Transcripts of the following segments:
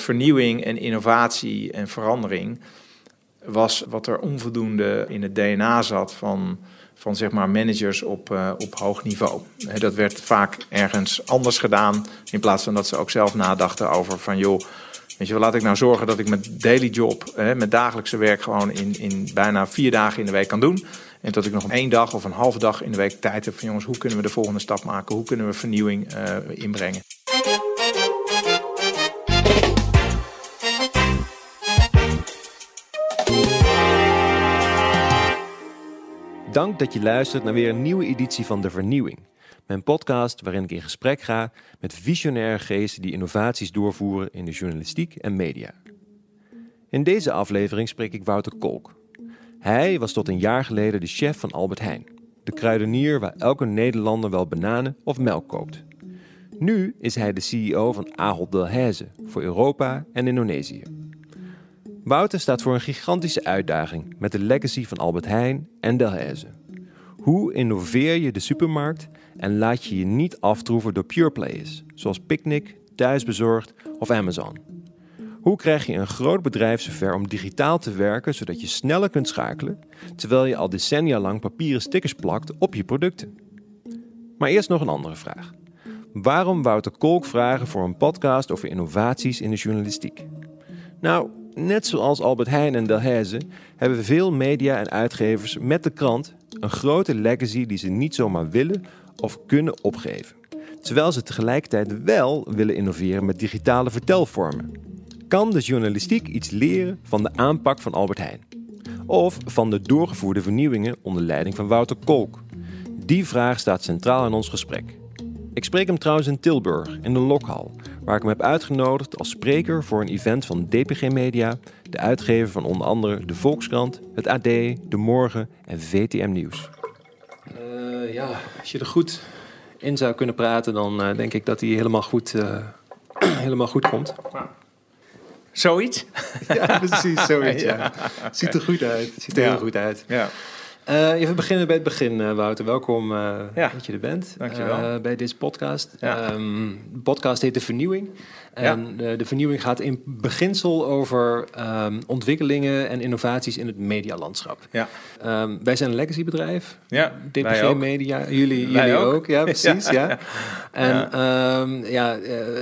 vernieuwing en innovatie en verandering was wat er onvoldoende in het DNA zat van, van zeg maar managers op, uh, op hoog niveau. Dat werd vaak ergens anders gedaan, in plaats van dat ze ook zelf nadachten over van joh, weet je laat ik nou zorgen dat ik mijn daily job, hè, mijn dagelijkse werk gewoon in, in bijna vier dagen in de week kan doen. En dat ik nog één dag of een halve dag in de week tijd heb van jongens, hoe kunnen we de volgende stap maken? Hoe kunnen we vernieuwing uh, inbrengen? Dank dat je luistert naar weer een nieuwe editie van De Vernieuwing. Mijn podcast waarin ik in gesprek ga met visionaire geesten die innovaties doorvoeren in de journalistiek en media. In deze aflevering spreek ik Wouter Kolk. Hij was tot een jaar geleden de chef van Albert Heijn, de kruidenier waar elke Nederlander wel bananen of melk koopt. Nu is hij de CEO van Ahold Delhaize voor Europa en Indonesië. Wouter staat voor een gigantische uitdaging met de legacy van Albert Heijn en Delhaize. Hoe innoveer je de supermarkt en laat je je niet aftroeven door pure players, zoals Picnic, Thuisbezorgd of Amazon? Hoe krijg je een groot bedrijf zover om digitaal te werken zodat je sneller kunt schakelen, terwijl je al decennia lang papieren stickers plakt op je producten? Maar eerst nog een andere vraag. Waarom Wouter Kolk vragen voor een podcast over innovaties in de journalistiek? Nou, net zoals Albert Heijn en Delhaize hebben veel media en uitgevers met de krant een grote legacy die ze niet zomaar willen of kunnen opgeven. Terwijl ze tegelijkertijd wel willen innoveren met digitale vertelvormen. Kan de journalistiek iets leren van de aanpak van Albert Heijn? Of van de doorgevoerde vernieuwingen onder leiding van Wouter Kolk? Die vraag staat centraal in ons gesprek. Ik spreek hem trouwens in Tilburg, in de Lokhal, waar ik hem heb uitgenodigd als spreker voor een event van DPG Media, de uitgever van onder andere de Volkskrant, het AD, De Morgen en VTM Nieuws. Uh, ja, als je er goed in zou kunnen praten, dan uh, denk ik dat hij helemaal goed, uh, helemaal goed komt. Zoiets? Ja, precies, zoiets. ja. Ziet er goed uit. Ziet er ja. heel goed uit. Ja. Uh, even beginnen bij het begin, uh, Wouter. Welkom uh, ja. dat je er bent. Dankjewel. bij deze podcast. Ja. Um, de podcast heet De Vernieuwing. En ja. de vernieuwing gaat in beginsel over um, ontwikkelingen en innovaties in het medialandschap. Ja. Um, wij zijn een legacybedrijf. Ja, DPG Media. Jullie, jullie ook. ook. Ja, precies. ja. ja. En ja,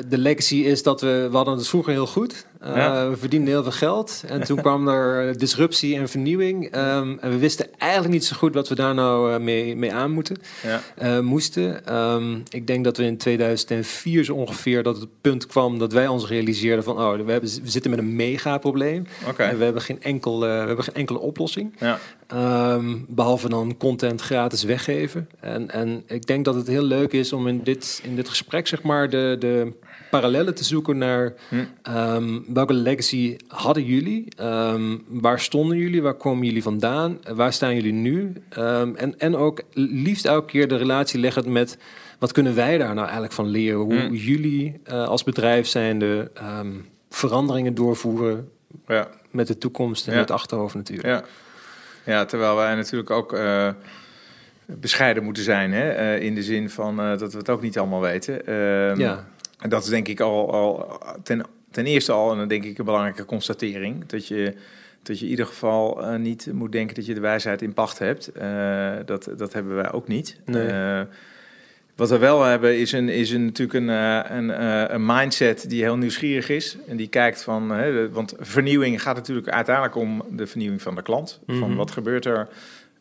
de legacy is dat we... We hadden het vroeger heel goed. Uh, we verdienden heel veel geld. En toen kwam er disruptie en vernieuwing. En we wisten eigenlijk niet zo goed wat we daar nou mee, mee aan moeten, ja. uh, moesten. Ik denk dat we in 2004 zo ongeveer dat het punt kwam dat wij ons realiseerden van oh, we, hebben, we zitten met een mega probleem. Okay. En we hebben geen, enkel, we hebben geen enkele oplossing. Ja. Um, behalve dan content gratis weggeven. En, en ik denk dat het heel leuk is om in dit, in dit gesprek zeg maar de, de parallellen te zoeken naar hm. um, welke legacy hadden jullie? Um, waar stonden jullie? Waar komen jullie vandaan? Waar staan jullie nu? En, en ook liefst elke keer de relatie leggen met wat kunnen wij daar nou eigenlijk van leren? Hoe hm. jullie uh, als bedrijf zijnde veranderingen doorvoeren ja. met de toekomst en ja. het achterhoofd natuurlijk. Ja. ja, terwijl wij natuurlijk ook uh, bescheiden moeten zijn hè? Uh, in de zin van dat we het ook niet allemaal weten. ja. En dat is denk ik al, al ten, ten eerste al en dan denk ik een belangrijke constatering. Dat je, dat je in ieder geval uh, niet moet denken dat je de wijsheid in pacht hebt. Uh, dat, dat hebben wij ook niet. Nee. Uh, wat we wel hebben is, een, is een, natuurlijk een, een, een mindset die heel nieuwsgierig is. En die kijkt van, hè, want vernieuwing gaat natuurlijk uiteindelijk om de vernieuwing van de klant. Mhm. Van wat gebeurt er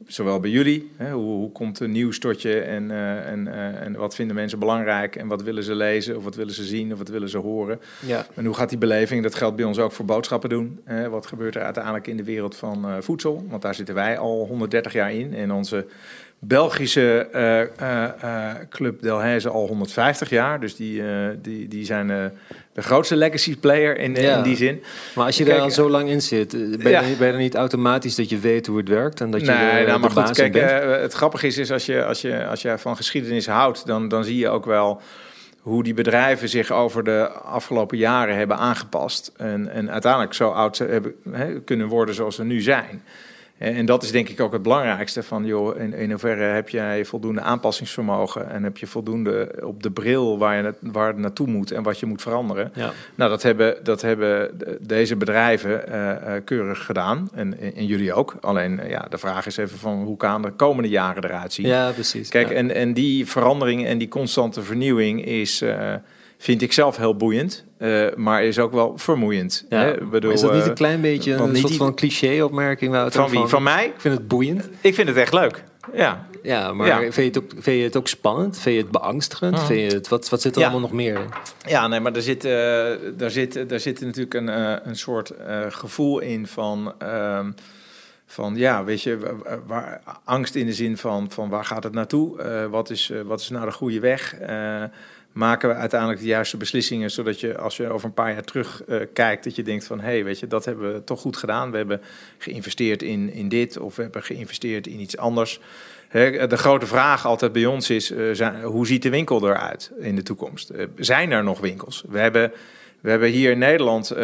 zowel bij jullie, hè, hoe, hoe, komt een nieuws tot je en, uh, en, uh, en wat vinden mensen belangrijk en wat willen ze lezen of wat willen ze zien of wat willen ze horen. Ja. En hoe gaat die beleving, dat geldt bij ons ook voor boodschappen doen. Hè, wat gebeurt er uiteindelijk in de wereld van uh, voedsel, want daar zitten wij al 130 jaar in en onze Belgische club Delhaize al 150 jaar, dus die, die, die zijn de grootste legacy player in, ja. in die zin. Maar als je kijk, daar al zo lang in zit, ben, ja. je, ben je er niet automatisch dat je weet hoe het werkt en dat je nee, de, nou, maar de goed, kijk, bent? het grappige is, is als, je, als, je, als je van geschiedenis houdt, dan, dan zie je ook wel hoe die bedrijven zich over de afgelopen jaren hebben aangepast. En, en uiteindelijk zo oud hebben, he, kunnen worden zoals ze nu zijn. En, dat is denk ik ook het belangrijkste van, joh, in, in hoeverre heb jij voldoende aanpassingsvermogen en heb je voldoende op de bril waar, je het, waar het naartoe moet en wat je moet veranderen. Ja. Nou, dat hebben, dat hebben de- deze bedrijven eh, eh, keurig gedaan en, en jullie ook. Alleen, eh, ja, de vraag is even van hoe gaan de komende jaren eruit zien. ja, precies. Kijk, ja. en, en die verandering en die constante vernieuwing is, vind ik zelf heel boeiend, eh, maar is ook wel vermoeiend. Ja, Hè? Bedoel, is dat niet eh, een klein beetje een niet soort van cliché-opmerking? Wouter, van wie? Van mij? Ik vind het boeiend. Ik vind het echt leuk. Ja, Ja, maar Ja. Vind, je het ook, vind je het ook spannend? Vind je het beangstigend? Mhm. Vind je het, wat, wat zit er Ja. allemaal nog meer in? Ja, nee, maar er zit, eh, daar zit, daar zit natuurlijk een, een soort eh, gevoel in van, ehm, van ja, weet je, waar, angst in de zin van, van waar gaat het naartoe? Eh, wat, is, wat is nou de goede weg? Maken we uiteindelijk de juiste beslissingen, zodat je als je over een paar jaar terug eh, kijkt, dat je denkt van hé, hey, weet je, dat hebben we toch goed gedaan. We hebben geïnvesteerd in, in dit of we hebben geïnvesteerd in iets anders. De grote vraag altijd bij ons is, eh, zijn, hoe ziet de winkel eruit in de toekomst? Eh, Zijn er nog winkels? We hebben, we hebben hier in Nederland,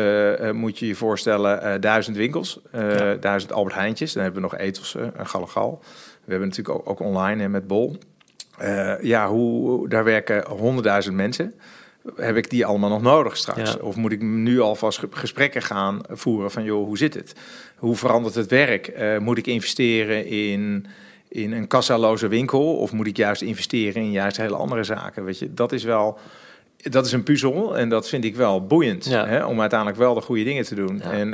moet je je voorstellen, duizend winkels. Ja. Duizend Albert Heijntjes. Dan hebben we nog eh, en Gallegal. We hebben natuurlijk ook, ook online hè, met Bol. Eh, ja, hoe, daar werken honderdduizend mensen. Heb ik die allemaal nog nodig straks? Ja. Of moet ik nu alvast ge- gesprekken gaan voeren van, joh, hoe zit het? Hoe verandert het werk? Eh, moet ik investeren in, in een kassaloze winkel? Of moet ik juist investeren in juist hele andere zaken? Weet je, dat is wel... Dat is een puzzel en dat vind ik wel boeiend. Ja. Hè, om uiteindelijk wel de goede dingen te doen. Ja. En,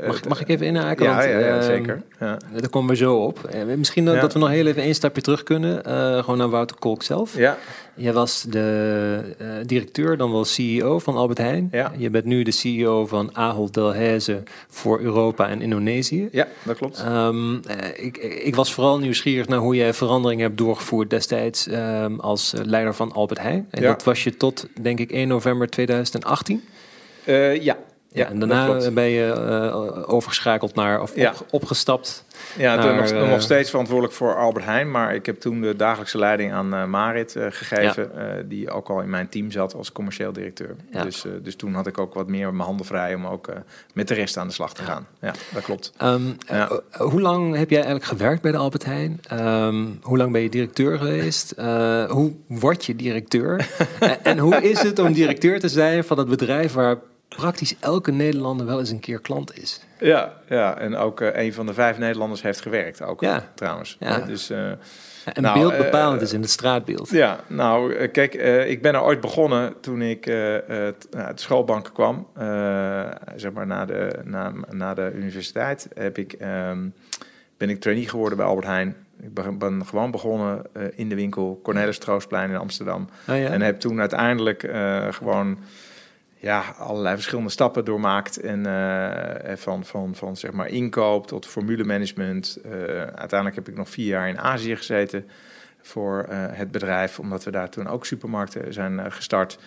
eh, Mag, mag ik even inhaken? Ja, Want, ja, ja, ehm, zeker. Ja. Daar komen we zo op. Eh, Misschien dat we nog heel even één stapje terug kunnen. eh, gewoon naar Wouter Kolk zelf. ja, Jij was de eh, directeur, dan wel CEO van Albert Heijn. Ja. Je bent nu de CEO van Ahold Delhaize voor Europa en Indonesië. ja, dat klopt. Ehm, eh, ik, ik was vooral nieuwsgierig naar hoe jij veranderingen hebt doorgevoerd destijds ehm, als eh, leider van Albert Heijn. En Ja. dat was je tot, denk ik, 1 november 2018. Eh, ja. Ja, en daarna ben je eh, overgeschakeld naar, of Ja. op- opgestapt. Ja, toen naar, nog, eh, nog steeds verantwoordelijk voor Albert Heijn. Maar ik heb toen de dagelijkse leiding aan eh, Marit eh, gegeven. eh, die ook al in mijn team zat als commercieel directeur. Ja. Dus, eh, dus toen had ik ook wat meer mijn handen vrij om ook eh, met de rest aan de slag te gaan. Ja, dat klopt. Ehm, eh, hoe lang heb jij eigenlijk gewerkt bij de Albert Heijn? Ehm, hoe lang ben je directeur geweest? Eh, hoe word je directeur? en, en hoe is het om directeur te zijn van het bedrijf waar praktisch elke Nederlander wel eens een keer klant is? Ja, ja en ook eh, een van de vijf Nederlanders heeft gewerkt. Ook Ja. trouwens. Ja. Dus, eh, En Nou, beeld eh, bepalend is in het straatbeeld. Ja, nou, kijk, ik ben er ooit begonnen toen ik nou, uit de schoolbank kwam. Zeg maar na de, na, na de universiteit heb ik, ehm, ben ik trainee geworden bij Albert Heijn. Ik ben, gewoon begonnen in de winkel Cornelis Troostplein in Amsterdam. Oh? En heb toen uiteindelijk gewoon ja, allerlei verschillende stappen doormaakt. En eh, van, van, van zeg maar inkoop tot formulemanagement. Eh, uiteindelijk heb ik nog vier jaar in Azië gezeten voor eh, het bedrijf, omdat we daar toen ook supermarkten zijn gestart.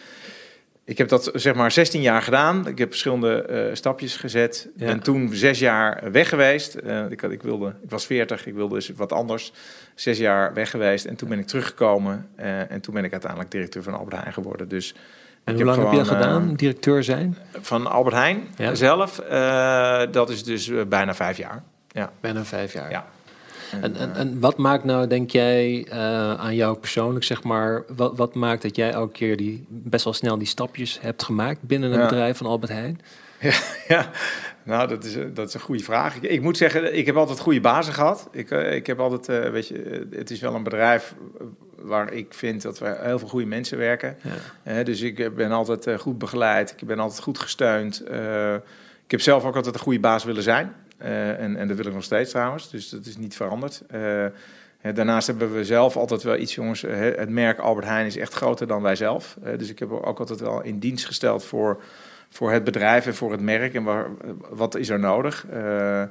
Ik heb dat zeg maar 16 jaar gedaan. Ik heb verschillende stapjes gezet. Ja. Ben toen zes jaar weg geweest. Ik, had, ik, wilde, ik was 40, ik wilde dus wat anders. Zes jaar weg geweest en toen ben ik teruggekomen. en toen ben ik uiteindelijk directeur van Albert Heijn geworden. Dus en hoe lang heb je dat gewoon, eh, gedaan, directeur zijn? van Albert Heijn Ja. zelf, eh, dat is dus eh, bijna vijf jaar. Ja. Bijna vijf jaar. Ja. En, en, en wat maakt nou, denk jij, aan jou persoonlijk, zeg maar, wat, wat maakt dat jij elke keer die best wel snel die stapjes hebt gemaakt binnen Ja. bedrijf van Albert Heijn? Ja, nou, dat is, dat is een goede vraag. Ik, ik moet zeggen, ik heb altijd goede bazen gehad. Ik, ik heb altijd, weet je, het is wel een bedrijf waar ik vind dat we heel veel goede mensen werken. Ja. Eh, dus ik eh, ben altijd eh, goed begeleid. Ik ben altijd goed gesteund. Ik heb zelf ook altijd een goede baas willen zijn. En, en dat wil ik nog steeds trouwens. Dus dat is niet veranderd. Daarnaast hebben we zelf altijd wel iets, jongens. het merk Albert Heijn is echt groter dan wij zelf. Dus ik heb ook altijd wel in dienst gesteld voor, voor het bedrijf en voor het merk. En waar, wat is er nodig? Eh,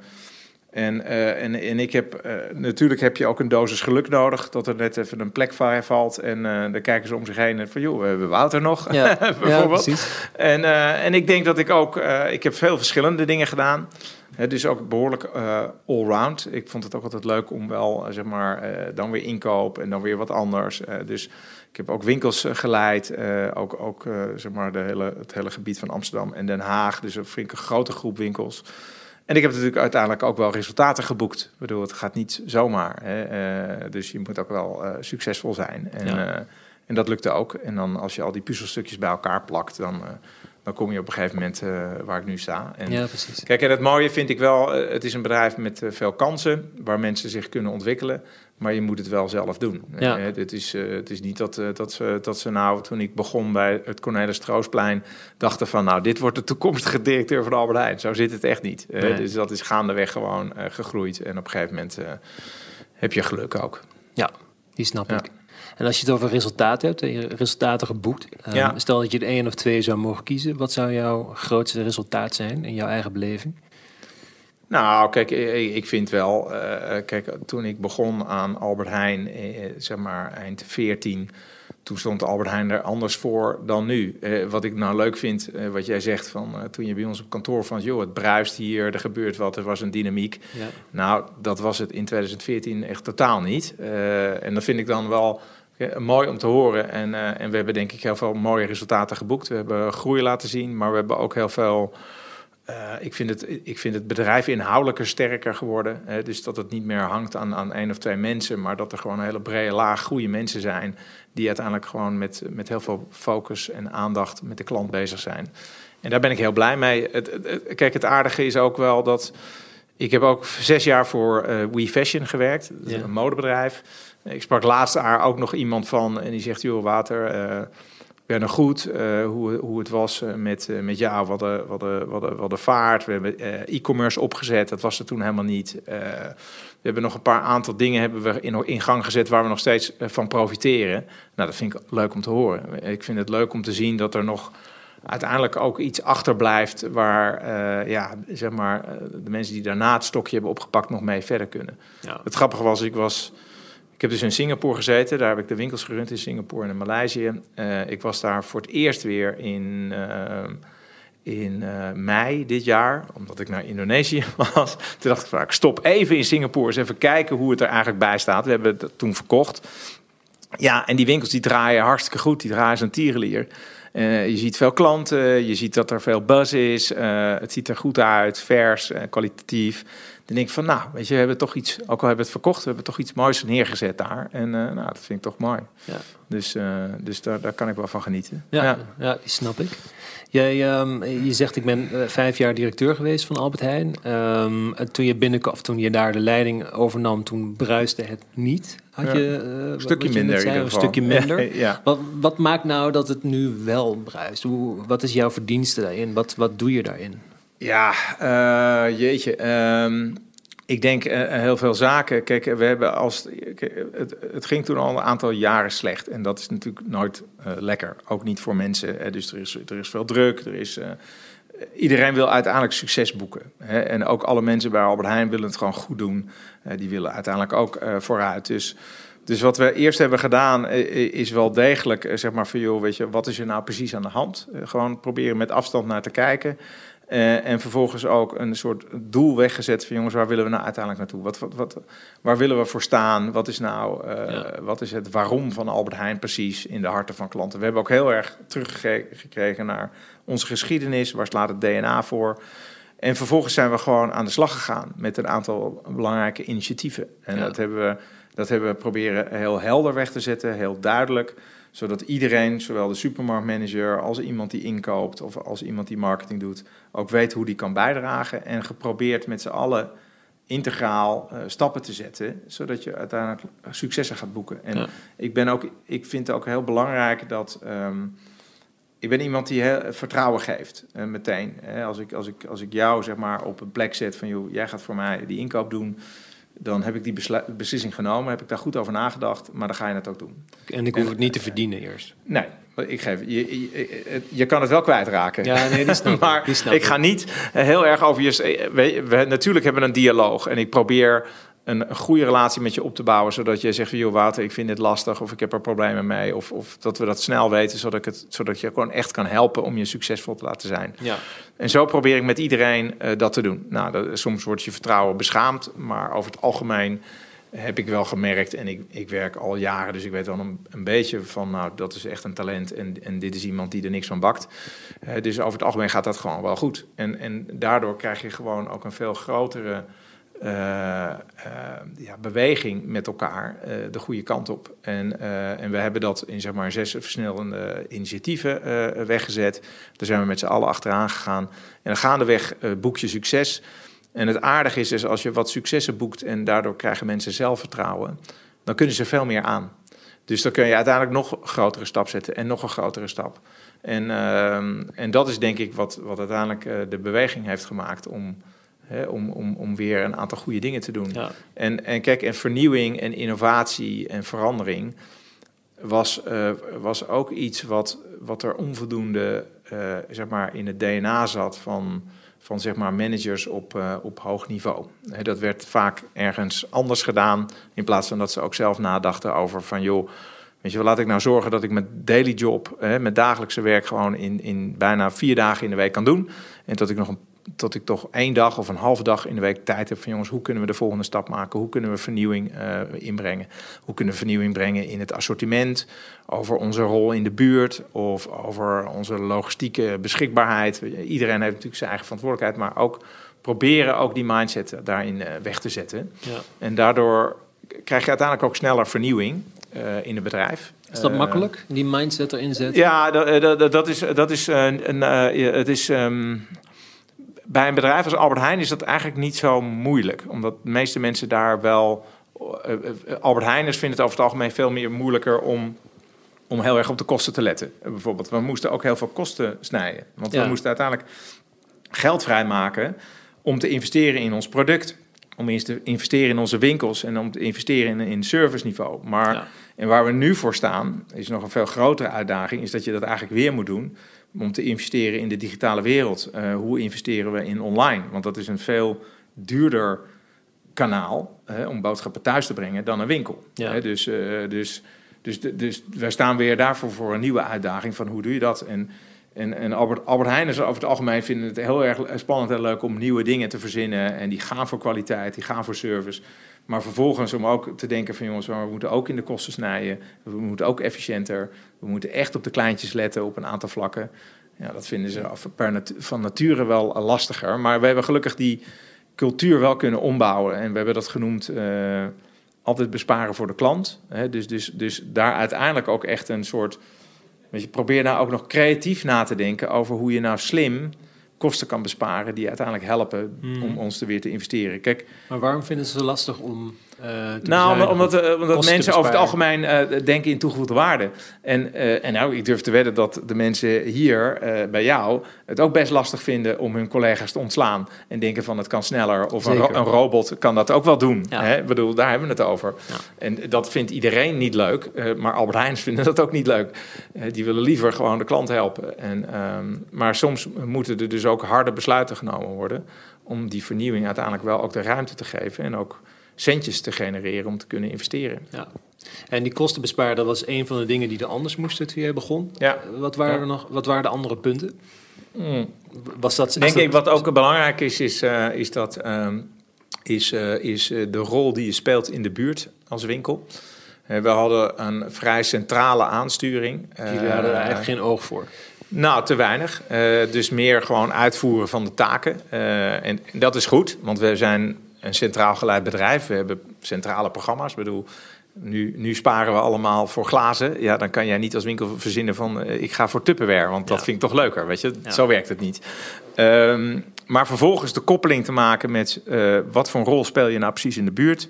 en, eh, en, en ik heb, eh, natuurlijk heb je ook een dosis geluk nodig. Dat er net even een plek vrij valt. En eh dan kijken ze om zich heen en van, joh, we hebben Wouter nog. Ja, bijvoorbeeld. En, en ik denk dat ik ook, ik heb veel verschillende dingen gedaan. Hè, dus ook behoorlijk eh allround. Ik vond het ook altijd leuk om wel, zeg maar, dan weer inkoop en dan weer wat anders. Dus ik heb ook winkels geleid. ook ook zeg maar de hele, het hele gebied van Amsterdam en Den Haag. Dus een flinke grote groep winkels. En ik heb natuurlijk uiteindelijk ook wel resultaten geboekt. Ik bedoel, het gaat niet zomaar. Hè? Eh, dus je moet ook wel uh, succesvol zijn. En, ja. uh, en dat lukte ook. En dan als je al die puzzelstukjes bij elkaar plakt, dan, dan kom je op een gegeven moment waar ik nu sta. En, ja, precies. Kijk, en het mooie vind ik wel, het is een bedrijf met veel kansen, waar mensen zich kunnen ontwikkelen. Maar je moet het wel zelf doen. Ja. het, is, het is niet dat, dat, ze, dat ze nou, toen ik begon bij het Cornelis Troosplein, dachten van nou, dit wordt de toekomstige directeur van Albert Heijn. Zo zit het echt niet. Nee. Dus dat is gaandeweg gewoon gegroeid. En op een gegeven moment heb je geluk ook. Ja, die snap ja. ik. En als je het over resultaten hebt, en je resultaten geboekt. Um, Ja. Stel dat je er één of twee zou mogen kiezen. Wat zou jouw grootste resultaat zijn in jouw eigen beleving? Nou, kijk, ik ik vind wel, uh, kijk, toen ik begon aan Albert Heijn, eh, zeg maar eind 14, toen stond Albert Heijn er anders voor dan nu. Uh, wat ik nou leuk vind, wat jij zegt van toen je bij ons op kantoor van, joh, het bruist hier, er gebeurt wat, er was een dynamiek. Ja. Nou, dat was het in 2014 echt totaal niet. En dat vind ik dan wel mooi om te horen. En, en we hebben denk ik heel veel mooie resultaten geboekt. We hebben groei laten zien, maar we hebben ook heel veel... Uh, ik, vind het, ik vind het bedrijf inhoudelijker sterker geworden. Hè? Dus dat het niet meer hangt aan, aan één of twee mensen, maar dat er gewoon een hele brede laag goede mensen zijn. die uiteindelijk gewoon met, met heel veel focus en aandacht met de klant bezig zijn. En daar ben ik heel blij mee. Het, kijk, het aardige is ook wel dat. Ik heb ook zes jaar voor uh, We Fashion gewerkt, Ja. een modebedrijf. Ik sprak laatst jaar ook nog iemand van en die zegt: Joh, Water. Uh, ik ben nog goed uh, hoe, hoe het was met, met hadden, we hadden, we hadden, we hadden vaart. We hebben e-commerce opgezet, dat was er toen helemaal niet. we hebben nog een paar aantal dingen hebben we in, in gang gezet waar we nog steeds van profiteren. Nou, dat vind ik leuk om te horen. Ik vind het leuk om te zien dat er nog uiteindelijk ook iets achterblijft waar ja, zeg maar, de mensen die daarna het stokje hebben opgepakt nog mee verder kunnen. Ja. Het grappige was, ik was... Ik heb dus in Singapore gezeten. Daar heb ik de winkels gerund in Singapore en in Maleisië. Uh, ik was daar voor het eerst weer in, in mei dit jaar, omdat ik naar Indonesië was. Toen dacht ik, van, ik stop even in Singapore eens even kijken hoe het er eigenlijk bij staat. We hebben het toen verkocht. Ja, en die winkels die draaien hartstikke goed. Die draaien een tierenlier. Uh, je ziet veel klanten, je ziet dat er veel buzz is. Uh, het ziet er goed uit, vers, uh, kwalitatief. Dan denk ik van, nou, weet je, we hebben toch iets, ook al hebben we het verkocht, we hebben toch iets moois neergezet daar. En nou, dat vind ik toch mooi. Ja. Dus, dus daar, daar kan ik wel van genieten. Ja, ja. ja die snap ik. Jij, um, je zegt, ik ben vijf jaar directeur geweest van Albert Heijn. Um, toen je binnenkwam, toen je daar de leiding overnam, toen bruiste het niet. Had ja. je, een stukje minder, zei, een stukje minder. ja. Wat, wat, maakt nou dat het nu wel bruist? Hoe, wat is jouw verdienste daarin? Wat, wat doe je daarin? Ja, uh, jeetje. Um, ik denk uh, heel veel zaken. Kijk, we hebben als. Het, het, ging toen al een aantal jaren slecht. En dat is natuurlijk nooit lekker. Ook niet voor mensen. Dus er is, er is veel druk. Er is. Iedereen wil uiteindelijk succes boeken. Hè. En ook alle mensen bij Albert Heijn willen het gewoon goed doen. die willen uiteindelijk ook vooruit. Dus. Dus wat we eerst hebben gedaan is wel degelijk, zeg maar, van joh, weet je, wat is er nou precies aan de hand? Gewoon proberen met afstand naar te kijken. Uh, en vervolgens ook een soort doel weggezet van jongens, waar willen we nou uiteindelijk naartoe? Wat, wat, wat, waar willen we voor staan? Wat is nou, uh, ja. wat is het waarom van Albert Heijn precies in de harten van klanten? We hebben ook heel erg teruggekregen naar onze geschiedenis, waar slaat het DNA voor? En vervolgens zijn we gewoon aan de slag gegaan met een aantal belangrijke initiatieven. En ja. dat, hebben we, dat hebben we proberen heel helder weg te zetten, heel duidelijk zodat iedereen, zowel de supermarktmanager als iemand die inkoopt of als iemand die marketing doet, ook weet hoe die kan bijdragen. En geprobeerd met z'n allen integraal uh, stappen te zetten, zodat je uiteindelijk successen gaat boeken. En ja. ik, ben ook, ik vind het ook heel belangrijk dat. Um, ik ben iemand die heel, vertrouwen geeft, uh, meteen. Hè, als, ik, als, ik, als ik jou zeg maar, op een plek zet van, joh, jij gaat voor mij die inkoop doen, dan heb ik die beslissing genomen, heb ik daar goed over nagedacht, maar dan ga je het ook doen. En ik hoef en, het niet te verdienen eerst. Nee, ik geef, je, je, je kan het wel kwijtraken. Ja, nee, die snap maar die snap ik ga niet heel erg over je... We, we, natuurlijk hebben we een dialoog en ik probeer een, een, goede relatie met je op te bouwen, zodat je zegt van, joh, Water, ik vind dit lastig of ik heb er problemen mee. Of, of dat we dat snel weten, zodat, ik het, zodat je gewoon echt kan helpen om je succesvol te laten zijn. Ja. En zo probeer ik met iedereen uh, dat te doen. Nou, dat, soms wordt je vertrouwen beschaamd, maar over het algemeen heb ik wel gemerkt. En ik, ik werk al jaren, dus ik weet wel een, een beetje van, nou, dat is echt een talent. En, en dit is iemand die er niks van bakt. Uh, dus over het algemeen gaat dat gewoon wel goed. En, en daardoor krijg je gewoon ook een veel grotere uh, uh, ja, beweging met elkaar de goede kant op. En, en we hebben dat in zeg maar zes versnellende initiatieven weggezet. Daar zijn we met z'n allen achteraan gegaan. En dan gaandeweg boek je succes. En het aardige is, is als je wat successen boekt en daardoor krijgen mensen zelfvertrouwen, dan kunnen ze veel meer aan. Dus dan kun je uiteindelijk nog een grotere stap zetten en nog een grotere stap. En, uh, en dat is denk ik wat, wat uiteindelijk de beweging heeft gemaakt om, hè, om, om, om weer een aantal goede dingen te doen. Ja. En, en kijk, en vernieuwing en innovatie en verandering was, uh, was ook iets wat, wat er onvoldoende uh, zeg maar in het DNA zat van van zeg maar managers op, uh, op hoog niveau. dat werd vaak ergens anders gedaan, in plaats van dat ze ook zelf nadachten over van joh, weet je wel, laat ik nou zorgen dat ik mijn daily job, hè, mijn dagelijkse werk gewoon in, in bijna vier dagen in de week kan doen. En dat ik nog een dat ik toch één dag of een halve dag in de week tijd heb van jongens, hoe kunnen we de volgende stap maken? Hoe kunnen we vernieuwing uh, inbrengen? Hoe kunnen we vernieuwing brengen in het assortiment? Over onze rol in de buurt of over onze logistieke beschikbaarheid. Iedereen heeft natuurlijk zijn eigen verantwoordelijkheid, maar ook proberen ook die mindset daarin uh, weg te zetten. Ja. En daardoor krijg je uiteindelijk ook sneller vernieuwing uh, in het bedrijf. Is dat makkelijk, die mindset erin zetten? Ja, dat, dat, dat is, dat is, een, het is um, bij een bedrijf als Albert Heijn is dat eigenlijk niet zo moeilijk. Omdat de meeste mensen daar wel. Uh, Albert Heijners vinden het over het algemeen veel meer moeilijker om, om heel erg op de kosten te letten. bijvoorbeeld, we moesten ook heel veel kosten snijden. Want ja. we moesten uiteindelijk geld vrijmaken om te investeren in ons product. Om eerst te investeren in onze winkels en om te investeren in, in serviceniveau. Maar ja. en waar we nu voor staan, is nog een veel grotere uitdaging, is dat je dat eigenlijk weer moet doen om te investeren in de digitale wereld. Uh, hoe investeren we in online? Want dat is een veel duurder kanaal om boodschappen thuis te brengen dan een winkel. Ja. Uh, dus, dus, dus, dus wij staan weer daarvoor voor een nieuwe uitdaging van hoe doe je dat? En, en, en Albert, Albert Heijn is over het algemeen vinden het heel erg spannend en leuk om nieuwe dingen te verzinnen. En die gaan voor kwaliteit, die gaan voor service. Maar vervolgens om ook te denken van jongens, we moeten ook in de kosten snijden. We moeten ook efficiënter. We moeten echt op de kleintjes letten op een aantal vlakken. Ja, dat vinden ze per van nature wel lastiger. Maar we hebben gelukkig die cultuur wel kunnen ombouwen. En we hebben dat genoemd uh, altijd besparen voor de klant. Hè? Dus, dus, dus daar uiteindelijk ook echt een soort... Weet je, probeer nou ook nog creatief na te denken over hoe je nou slim kosten kan besparen die uiteindelijk helpen om hmm. ons er weer te investeren. Kijk, maar waarom vinden ze het lastig om nou, omdat, omdat mensen over het algemeen uh, denken in toegevoegde waarde. En, en nou, ik durf te wedden dat de mensen hier bij jou het ook best lastig vinden om hun collega's te ontslaan. En denken van het kan sneller. Of een, ro een, robot kan dat ook wel doen. Ja. Hè? Ik bedoel, daar hebben we het over. Ja. En dat vindt iedereen niet leuk. maar Albert Heijns vinden dat ook niet leuk. die willen liever gewoon de klant helpen. En, um, maar soms moeten er dus ook harde besluiten genomen worden. Om die vernieuwing uiteindelijk wel ook de ruimte te geven. En ook centjes te genereren om te kunnen investeren. Ja. En die kostenbespaar, dat was een van de dingen die er anders moesten toen je begon. Ja. Wat waren, er nog, wat waren de andere punten? Hmm. Was dat, Denk ik, wat ook belangrijk is, is, uh, is, dat, uh, is, uh, is de rol die je speelt in de buurt als winkel. we hadden een vrij centrale aansturing. Jullie hadden er eigenlijk geen oog voor. Nou, te weinig. dus meer gewoon uitvoeren van de taken. en, en dat is goed, want we zijn een centraal geleid bedrijf. We hebben centrale programma's. Ik bedoel, nu, nu sparen we allemaal voor glazen. Ja, dan kan jij niet als winkel verzinnen van uh, ik ga voor Tupperware, want dat vind ik toch leuker, weet je? Zo werkt het niet. Um, maar vervolgens de koppeling te maken met uh, wat voor een rol speel je nou precies in de buurt?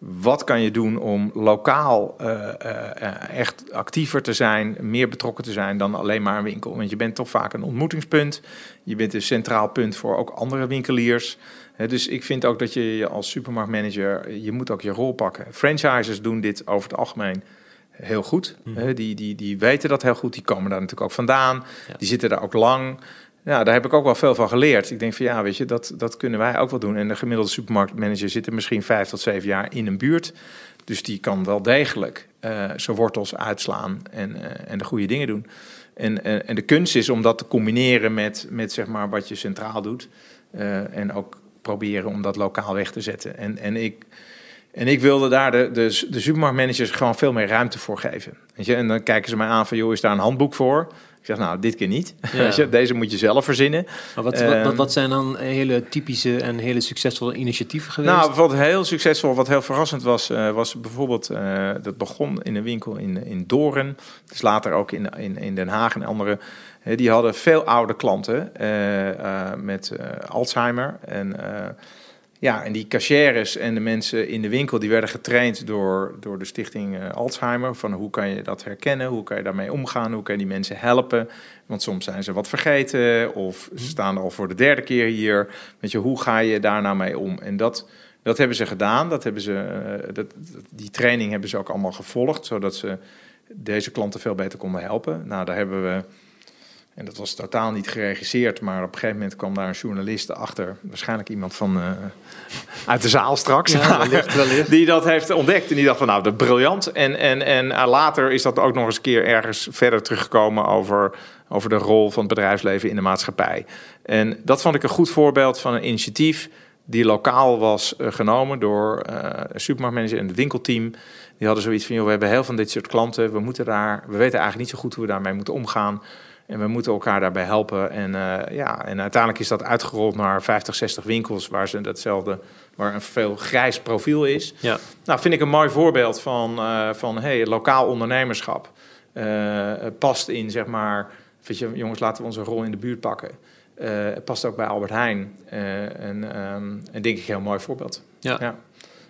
Wat kan je doen om lokaal uh, echt actiever te zijn, meer betrokken te zijn dan alleen maar een winkel? Want je bent toch vaak een ontmoetingspunt. Je bent een centraal punt voor ook andere winkeliers dus ik vind ook dat je als supermarktmanager, je moet ook je rol pakken. Franchises doen dit over het algemeen heel goed. Mhm. Die, die, die weten dat heel goed, die komen daar natuurlijk ook vandaan. Die zitten daar ook lang. Ja, daar heb ik ook wel veel van geleerd. Ik denk van ja, weet je, dat, dat kunnen wij ook wel doen. En de gemiddelde supermarktmanager zit er misschien vijf tot zeven jaar in een buurt. Dus die kan wel degelijk uh, zijn wortels uitslaan en, uh, en de goede dingen doen. En, en, de kunst is om dat te combineren met, met zeg maar wat je centraal doet. Uh, en ook proberen om dat lokaal weg te zetten. En, en ik, En ik wilde daar de, de, de supermarktmanagers gewoon veel meer ruimte voor geven. Weet je? En dan kijken ze mij aan van, joh, is daar een handboek voor? Ik zeg, nou, dit keer niet. Deze moet je zelf verzinnen. Maar wat, wat, wat, wat, zijn dan hele typische en hele succesvolle initiatieven geweest? Nou, wat heel succesvol, wat heel verrassend was, uh, was bijvoorbeeld, uh, dat begon in een winkel in, in Doren. Dus later ook in, in, in Den Haag en andere. Uh, die hadden veel oude klanten met Alzheimer. En ja, en die cashiers en de mensen in de winkel die werden getraind door, door de stichting uh, Alzheimer. Van hoe kan je dat herkennen, hoe kan je daarmee omgaan, hoe kan je die mensen helpen. Want soms zijn ze wat vergeten of ze mhm. staan al voor de derde keer hier. Weet je, hoe ga je daar nou mee om? En dat, dat hebben ze gedaan. Dat hebben ze, uh, dat, die training hebben ze ook allemaal gevolgd, zodat ze deze klanten veel beter konden helpen. Nou, daar hebben we en dat was totaal niet geregisseerd, maar op een gegeven moment kwam daar een journalist achter, waarschijnlijk iemand van uh, uit de zaal straks, ja, wellicht, wellicht. die dat heeft ontdekt. En die dacht van nou, dat briljant. En, en, en uh, later is dat ook nog eens een keer ergens verder teruggekomen over, over de rol van het bedrijfsleven in de maatschappij. En dat vond ik een goed voorbeeld van een initiatief die lokaal was uh, genomen door een supermarktmanager en het winkelteam. Die hadden zoiets van, joh, we hebben heel veel van dit soort klanten, we, moeten daar, we weten eigenlijk niet zo goed hoe we daarmee moeten omgaan. En we moeten elkaar daarbij helpen. En, uh, ja, en uiteindelijk is dat uitgerold naar 50, 60 winkels waar ze datzelfde, waar een veel grijs profiel is. Ja. Nou, vind ik een mooi voorbeeld van, uh, van hey, lokaal ondernemerschap. Uh, past in, zeg maar, weet je, jongens, laten we onze rol in de buurt pakken. het past ook bij Albert Heijn. en, um, en denk ik een heel mooi voorbeeld. Ja. ja.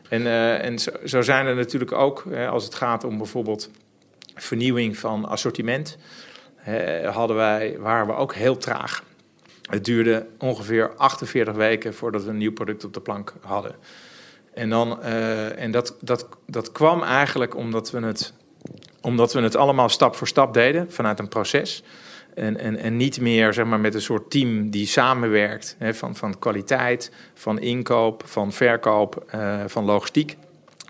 En, en zo, zo, zijn er natuurlijk ook, als het gaat om bijvoorbeeld vernieuwing van assortiment hadden wij, waren we ook heel traag. Het duurde ongeveer 48 weken voordat we een nieuw product op de plank hadden. En, dan, uh, en dat, dat, dat kwam eigenlijk omdat we, het, omdat we het allemaal stap voor stap deden vanuit een proces. En, en, en niet meer zeg maar, met een soort team die samenwerkt hè, van, van kwaliteit, van inkoop, van verkoop, uh, van logistiek.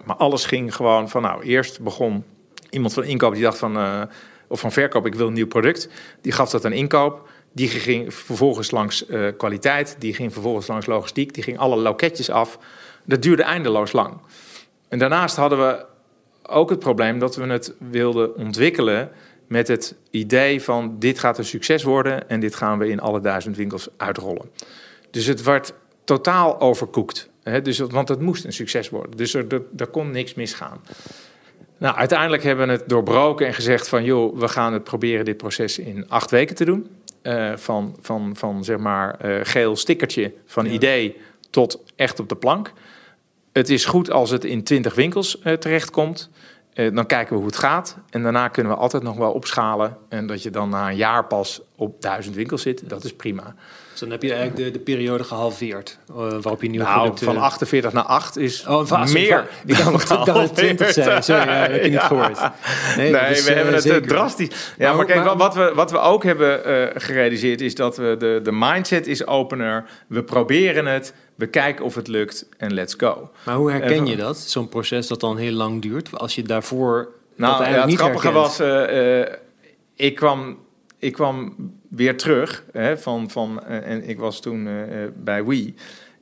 Maar alles ging gewoon van, nou, eerst begon iemand van inkoop die dacht van, uh, of van verkoop, ik wil een nieuw product. Die gaf dat aan inkoop. Die ging vervolgens langs uh, kwaliteit, die ging vervolgens langs logistiek, die ging alle loketjes af. Dat duurde eindeloos lang. En daarnaast hadden we ook het probleem dat we het wilden ontwikkelen met het idee van dit gaat een succes worden en dit gaan we in alle duizend winkels uitrollen. Dus het werd totaal overkoekt. Hè? Dus, want het moest een succes worden. Dus er, er kon niks misgaan. Nou, uiteindelijk hebben we het doorbroken en gezegd van... joh, we gaan het proberen dit proces in acht weken te doen. Uh, van, van, van zeg maar uh, geel stickertje van idee tot echt op de plank. Het is goed als het in twintig winkels uh, terechtkomt. dan kijken we hoe het gaat. En daarna kunnen we altijd nog wel opschalen. En dat je dan na een jaar pas op duizend winkels zit, dat is prima. Dus dan heb je eigenlijk de, de periode gehalveerd uh, waarop je nieuwe nou, producten... van 48 naar 8 is oh, van, meer Die kan, kan 20 zijn. Sorry, ja, heb je niet gehoord. Nee, nee we uh, hebben het zeker. drastisch... Ja, maar, maar kijk, maar, wat, we, wat we ook hebben uh, gerealiseerd is dat we de, de mindset is opener. We proberen het, we kijken of het lukt en let's go. Maar hoe herken je dat? Zo'n proces dat dan heel lang duurt, als je daarvoor... Nou, ja, het grappige was, ik kwam ik kwam weer terug hè, van, van, uh, en ik was toen uh, bij Wii.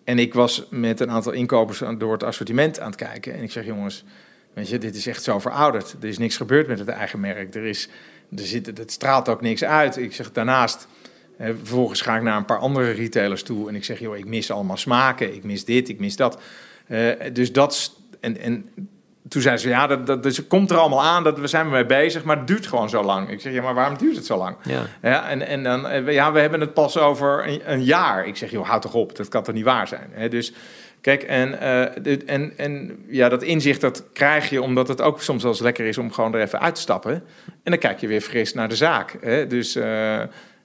En ik was met een aantal inkopers door het assortiment aan het kijken. En ik zeg, jongens, weet je, dit is echt zo verouderd. Er is niks gebeurd met het eigen merk. Er is, er zit, het straalt ook niks uit. Ik zeg, daarnaast, hè, vervolgens ga ik naar een paar andere retailers toe. En ik zeg, joh, ik mis allemaal smaken. Ik mis dit, ik mis dat. Dus dat, en, en toen zei ze, ja, dat, dat, dus komt er allemaal aan, dat we zijn mee bezig, maar het duurt gewoon zo lang. Ik zeg, ja, maar waarom duurt het zo lang? Ja. ja en, en dan, eh, ja, we hebben het pas over een, een, jaar. Ik zeg, joh, houd toch op, dat kan toch niet waar zijn? He, dus kijk, en, uh, dit, en, en ja, dat inzicht dat krijg je omdat het ook soms wel eens lekker is om gewoon er even uit te stappen. En dan kijk je weer fris naar de zaak. Hè? Dus uh,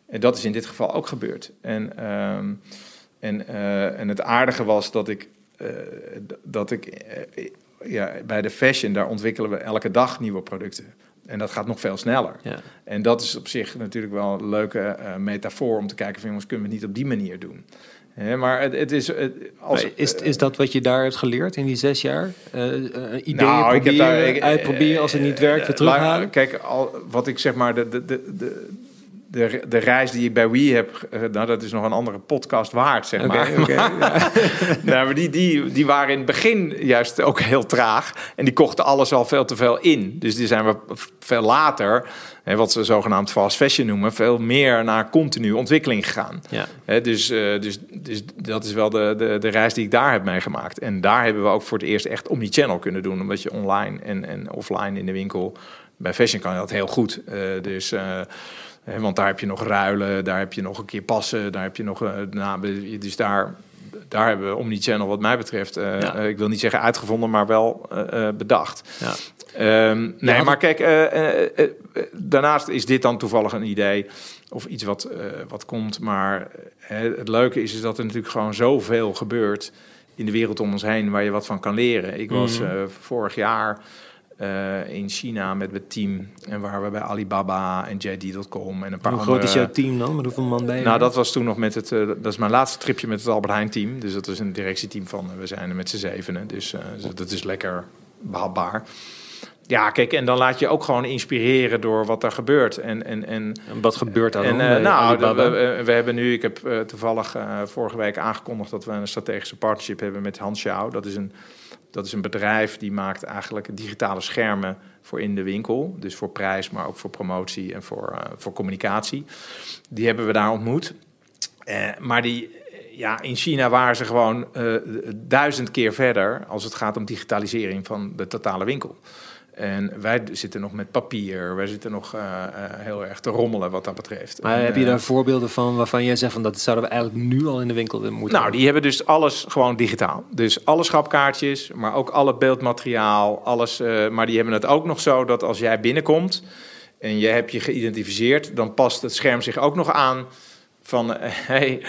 dat is in dit geval ook gebeurd. En, uh, en, en het aardige was dat ik, dat ik ja, bij de fashion, daar ontwikkelen we elke dag nieuwe producten. En dat gaat nog veel sneller. Ja. En dat is op zich natuurlijk wel een leuke uh, metafoor om te kijken van jongens, kunnen we het niet op die manier doen? maar het, het is, als, is, is dat wat je daar hebt geleerd in die zes jaar? Uh, ideeën nou, proberen, ik heb daar, ik, uitproberen als het niet werkt, weer terughalen? Kijk, al, wat ik zeg maar, de, de, de, de, de reis die ik bij Wii heb, uh, nou, dat is nog een andere podcast waard, zeg maar. Okay, ja. nou, maar die, die, die waren in het begin juist ook heel traag. En die kochten alles al veel te veel in. Dus die zijn we veel later, hè, wat ze zogenaamd fast fashion noemen, veel meer naar continue ontwikkeling gegaan. Ja. Hè, dus, uh, dus, dus dat is wel de, de, de reis die ik daar heb meegemaakt. En daar hebben we ook voor het eerst echt omni-channel kunnen doen. Omdat je online en, en offline in de winkel... Bij fashion kan je dat heel goed. Uh, dus... want daar heb je nog ruilen, daar heb je nog een keer passen, daar heb je nog. Uh, nou, dus daar, daar hebben we Omnichannel, wat mij betreft, uh, ja. ik wil niet zeggen uitgevonden, maar wel uh, bedacht. Ja. Um, nee, maar kijk, daarnaast is dit dan toevallig een idee of iets wat, wat komt. Maar het leuke is, is dat er natuurlijk gewoon zoveel gebeurt in de wereld om ons heen waar je wat van kan leren. Ik was mm. vorig jaar uh, in China met het team. En waar we bij Alibaba en JD.com en een paar Hoe groot is jouw team dan? Met hoeveel man ben je? Nou, dat was toen nog met het... Uh, dat is mijn laatste tripje met het Albert Heijn team. Dus dat is een directieteam van... Uh, we zijn er met z'n zevenen. Dus, dus dat is lekker behapbaar. Ja, kijk, en dan laat je ook gewoon inspireren door wat er gebeurt. En, en, en, en wat gebeurt er dan? En, nou, we, we, hebben nu, ik heb toevallig vorige week aangekondigd dat we een strategische partnership hebben met Hans. Dat is een dat is een bedrijf die maakt eigenlijk digitale schermen voor in de winkel. Dus voor prijs, maar ook voor promotie en voor, uh, voor communicatie. Die hebben we daar ontmoet. Uh, maar die, ja, in China waren ze gewoon duizend keer verder als het gaat om digitalisering van de totale winkel. En wij zitten nog met papier, wij zitten nog uh, uh, heel erg te rommelen wat dat betreft. Maar en, heb je daar voorbeelden van waarvan jij zegt van dat zouden we eigenlijk nu al in de winkel moeten Nou, die hebben dus alles gewoon digitaal. Dus alle schapkaartjes, maar ook alle beeldmateriaal, alles. Uh, maar die hebben het ook nog zo dat als jij binnenkomt en je hebt je geïdentificeerd, dan past het scherm zich ook nog aan van hey,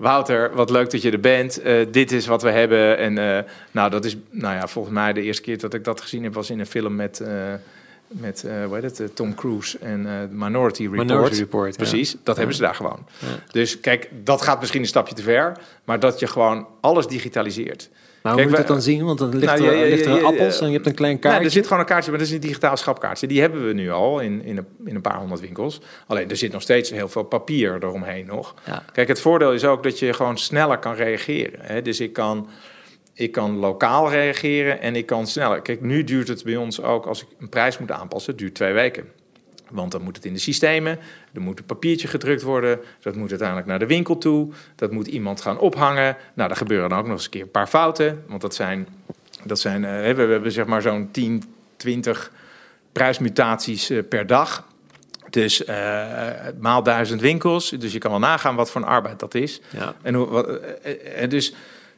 Wouter, wat leuk dat je er bent. Uh, dit is wat we hebben. En uh, nou, dat is, nou ja, volgens mij de eerste keer dat ik dat gezien heb was in een film met, uh, met hoe heet het, Tom Cruise en Minority Report. Minority Report, Precies, dat hebben ze daar gewoon. Ja. Dus kijk, dat gaat misschien een stapje te ver, maar dat je gewoon alles digitaliseert. Maar hoe moet je het dan zien? Want dan ligt, nou, er, ja, ja, ligt er appels en je hebt een klein kaartje. Er zit gewoon een kaartje, maar dat is een digitaal schapkaartje. Die hebben we nu al in, in, een, in een paar honderd winkels. Alleen er zit nog steeds heel veel papier eromheen nog. Kijk, het voordeel is ook dat je gewoon sneller kan reageren. Hè? Dus ik kan, ik kan lokaal reageren en ik kan sneller. Kijk, nu duurt het bij ons ook, als ik een prijs moet aanpassen, het duurt twee weken. Want dan moet het in de systemen, er moet een papiertje gedrukt worden, dat moet uiteindelijk naar de winkel toe, dat moet iemand gaan ophangen. Nou, er gebeuren dan ook nog eens een keer een paar fouten, want dat zijn, dat zijn uh, we hebben zeg maar zo'n 10, 20 prijsmutaties uh, per dag. Dus uh, maal duizend winkels, dus je kan wel nagaan wat voor een arbeid dat is. Ja. En hoe, wat, dus,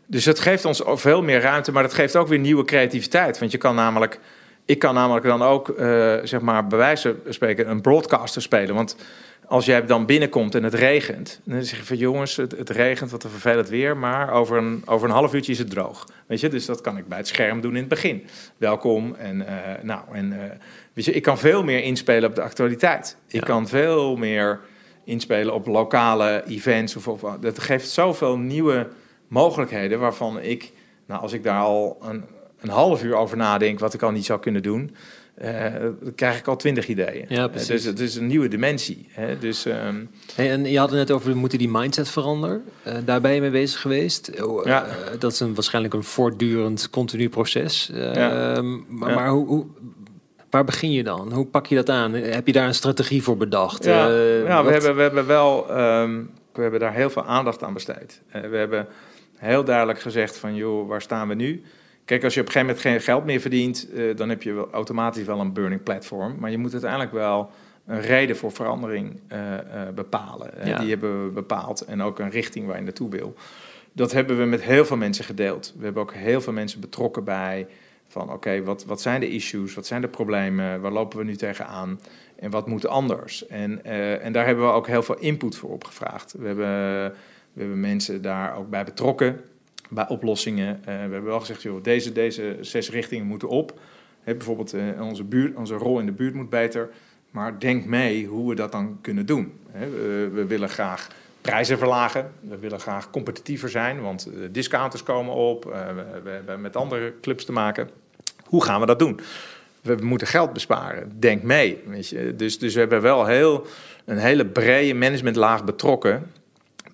dus het geeft ons veel meer ruimte, maar dat geeft ook weer nieuwe creativiteit. Want je kan namelijk ik kan namelijk dan ook, uh, zeg maar, bij wijze van spreken, een broadcaster spelen. Want als jij dan binnenkomt en het regent, dan zeg je van jongens, het, het, regent, wat een vervelend weer, maar over een, over een half uurtje is het droog. Weet je, dus dat kan ik bij het scherm doen in het begin. Welkom en uh, nou, en uh, weet je, ik kan veel meer inspelen op de actualiteit. Ja. Ik kan veel meer inspelen op lokale events. Of op, dat geeft zoveel nieuwe mogelijkheden waarvan ik, nou, als ik daar al een een half uur over nadenk wat ik al niet zou kunnen doen, uh, dan krijg ik al twintig ideeën. Ja, precies. Uh, dus het is een nieuwe dimensie. Hè? Dus, um... hey, en je had het net over, moeten die mindset veranderen? Uh, daar ben je mee bezig geweest. Oh, ja. dat is een, waarschijnlijk een voortdurend, continu proces. Ja. Ehm, maar, ja. maar hoe, hoe, waar begin je dan? Hoe pak je dat aan? Heb je daar een strategie voor bedacht? Ja, ja we, hebben, we hebben wel... Um, we hebben daar heel veel aandacht aan besteed. we hebben heel duidelijk gezegd van, joh, waar staan we nu? Kijk, als je op een gegeven moment geen geld meer verdient, uh, dan heb je wel automatisch wel een burning platform. Maar je moet uiteindelijk wel een reden voor verandering uh, uh, bepalen. Ja. Die hebben we bepaald en ook een richting waar je naartoe wil. Dat hebben we met heel veel mensen gedeeld. We hebben ook heel veel mensen betrokken bij van oké, okay, wat, wat zijn de issues, wat zijn de problemen, waar lopen we nu tegenaan en wat moet anders? En, en daar hebben we ook heel veel input voor opgevraagd. We hebben, we hebben mensen daar ook bij betrokken bij oplossingen. Uh, we hebben wel gezegd, joh, deze, deze zes richtingen moeten op. Bijvoorbeeld uh, onze, buurt, onze rol in de buurt moet beter. Maar denk mee hoe we dat dan kunnen doen. We, willen graag prijzen verlagen. We willen graag competitiever zijn, want discounters komen op. We, we, hebben met andere clubs te maken. Hoe gaan we dat doen? we moeten geld besparen. Denk mee. Dus, dus we hebben wel heel, een hele brede managementlaag betrokken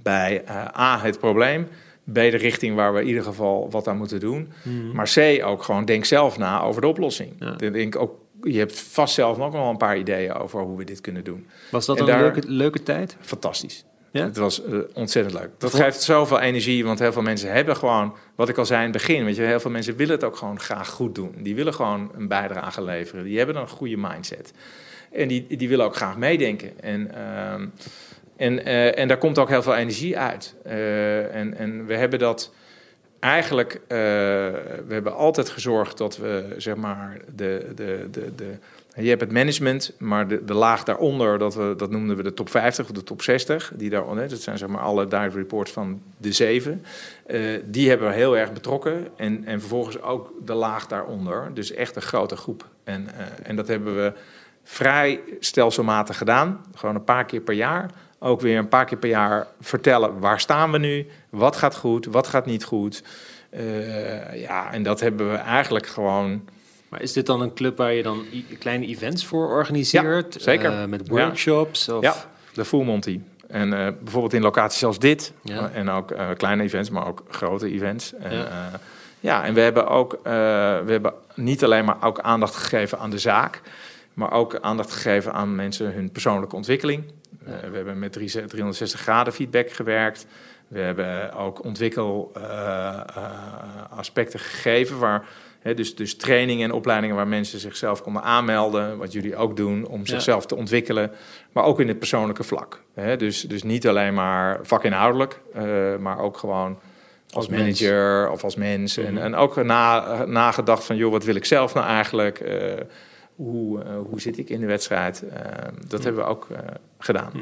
bij A, het probleem. B, de richting waar we in ieder geval wat aan moeten doen. Hmm. Maar C, ook gewoon denk zelf na over de oplossing. Ja. Denk ook je hebt vast zelf nog wel een paar ideeën over hoe we dit kunnen doen. Was dat een leuke, leuke tijd? Fantastisch. Ja? Het was uh, ontzettend leuk. Dat geeft zoveel energie, want heel veel mensen hebben gewoon, wat ik al zei in het begin, weet je, heel veel mensen willen het ook gewoon graag goed doen. Die willen gewoon een bijdrage leveren. Die hebben een goede mindset. En die, die willen ook graag meedenken. En, uh, en, uh, en daar komt ook heel veel energie uit. Uh, en, en we hebben dat eigenlijk, uh, we hebben altijd gezorgd dat we, zeg maar, de, de, de, de, je hebt het management, maar de, de laag daaronder, dat, we, dat noemden we de top 50 of de top 60. Die daar, dat zijn zeg maar alle direct reports van de zeven. Die hebben we heel erg betrokken. En, en vervolgens ook de laag daaronder. Dus echt een grote groep. En, en dat hebben we vrij stelselmatig gedaan. Gewoon een paar keer per jaar ook weer een paar keer per jaar vertellen waar staan we nu, wat gaat goed, wat gaat niet goed. Uh, ja, en dat hebben we eigenlijk gewoon. Maar is dit dan een club waar je dan kleine events voor organiseert? Ja, zeker. Uh, met workshops? Ja, of? ja de Full Monty. En uh, bijvoorbeeld in locaties zoals dit. Ja. En ook kleine events, maar ook grote events. En, ja, en we hebben ook we hebben niet alleen maar ook aandacht gegeven aan de zaak, maar ook aandacht gegeven aan mensen hun persoonlijke ontwikkeling. Eh, we hebben met 360 graden feedback gewerkt. We hebben ook ontwikkelaspecten uh, gegeven waar dus, dus trainingen en opleidingen waar mensen zichzelf konden aanmelden, wat jullie ook doen om zichzelf te ontwikkelen, maar ook in het persoonlijke vlak. dus, dus niet alleen maar vakinhoudelijk, uh, maar ook gewoon als, manager of als mens. en, mhm. en ook na, nagedacht van, joh, wat wil ik zelf nou eigenlijk? Uh, hoe, uh, hoe zit ik in de wedstrijd? Uh, dat hebben we ook gedaan.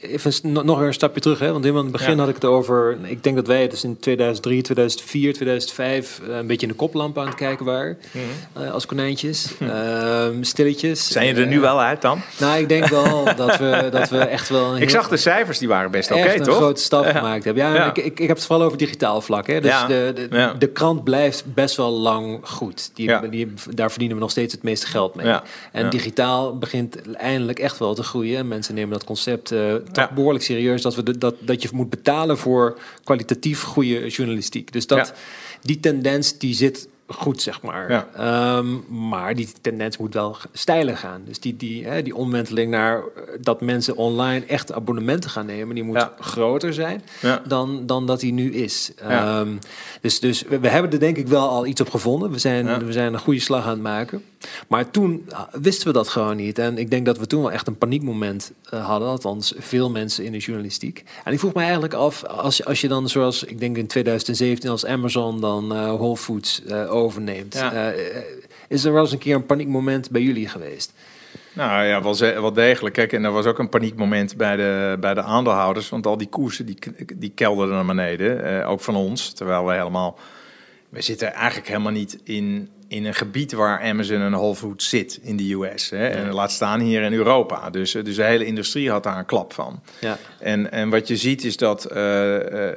Even nog een stapje terug, hè? want in het begin had ik het over. Ik denk dat wij dus in 2003, 2004, 2005 een beetje in de koplamp aan het kijken waren. Mm als konijntjes. Mm stilletjes. Zijn je er nu wel uit dan? Nou, ik denk wel dat we, dat we echt wel. ik zag de cijfers, die waren best oké, okay, toch? een grote stap gemaakt hebben. Ja, Ik, ik, ik, heb het vooral over digitaal vlak. Hè? Dus de, de, de, krant blijft best wel lang goed. Die, die, daar verdienen we nog steeds het meeste geld mee. En digitaal begint eindelijk echt wel te groeien. Mensen nemen dat concept uh, toch behoorlijk serieus dat, we de, dat, dat je moet betalen voor kwalitatief goede journalistiek. Dus dat, die tendens die zit goed, zeg maar. Ja. Um, maar die tendens moet wel steiler gaan. Dus die, die, hè, die omwenteling naar eh, dat mensen online echt abonnementen gaan nemen, die moet ja. groter zijn ja. dan, dan dat die nu is. Um, dus dus we, we, hebben er denk ik wel al iets op gevonden. We zijn, we zijn een goede slag aan het maken. Maar toen ah, wisten we dat gewoon niet. En ik denk dat we toen wel echt een paniekmoment uh, hadden. Althans, veel mensen in de journalistiek. En ik vroeg me eigenlijk af, als je, als je dan zoals, ik denk in 2017 als Amazon dan uh, Whole Foods uh, overneemt. Ja. is er wel eens een keer een paniekmoment bij jullie geweest? Nou ja, wel, wel degelijk. Kijk, en er was ook een paniekmoment bij de, bij de aandeelhouders. Want al die koersen die, die kelderden naar beneden. ook van ons. Terwijl we helemaal... We zitten eigenlijk helemaal niet in in een gebied waar Amazon en Whole Foods zit in de US. Hè, en laat staan hier in Europa. Dus, eh, dus de hele industrie had daar een klap van. Ja. En, en wat je ziet is dat uh, uh,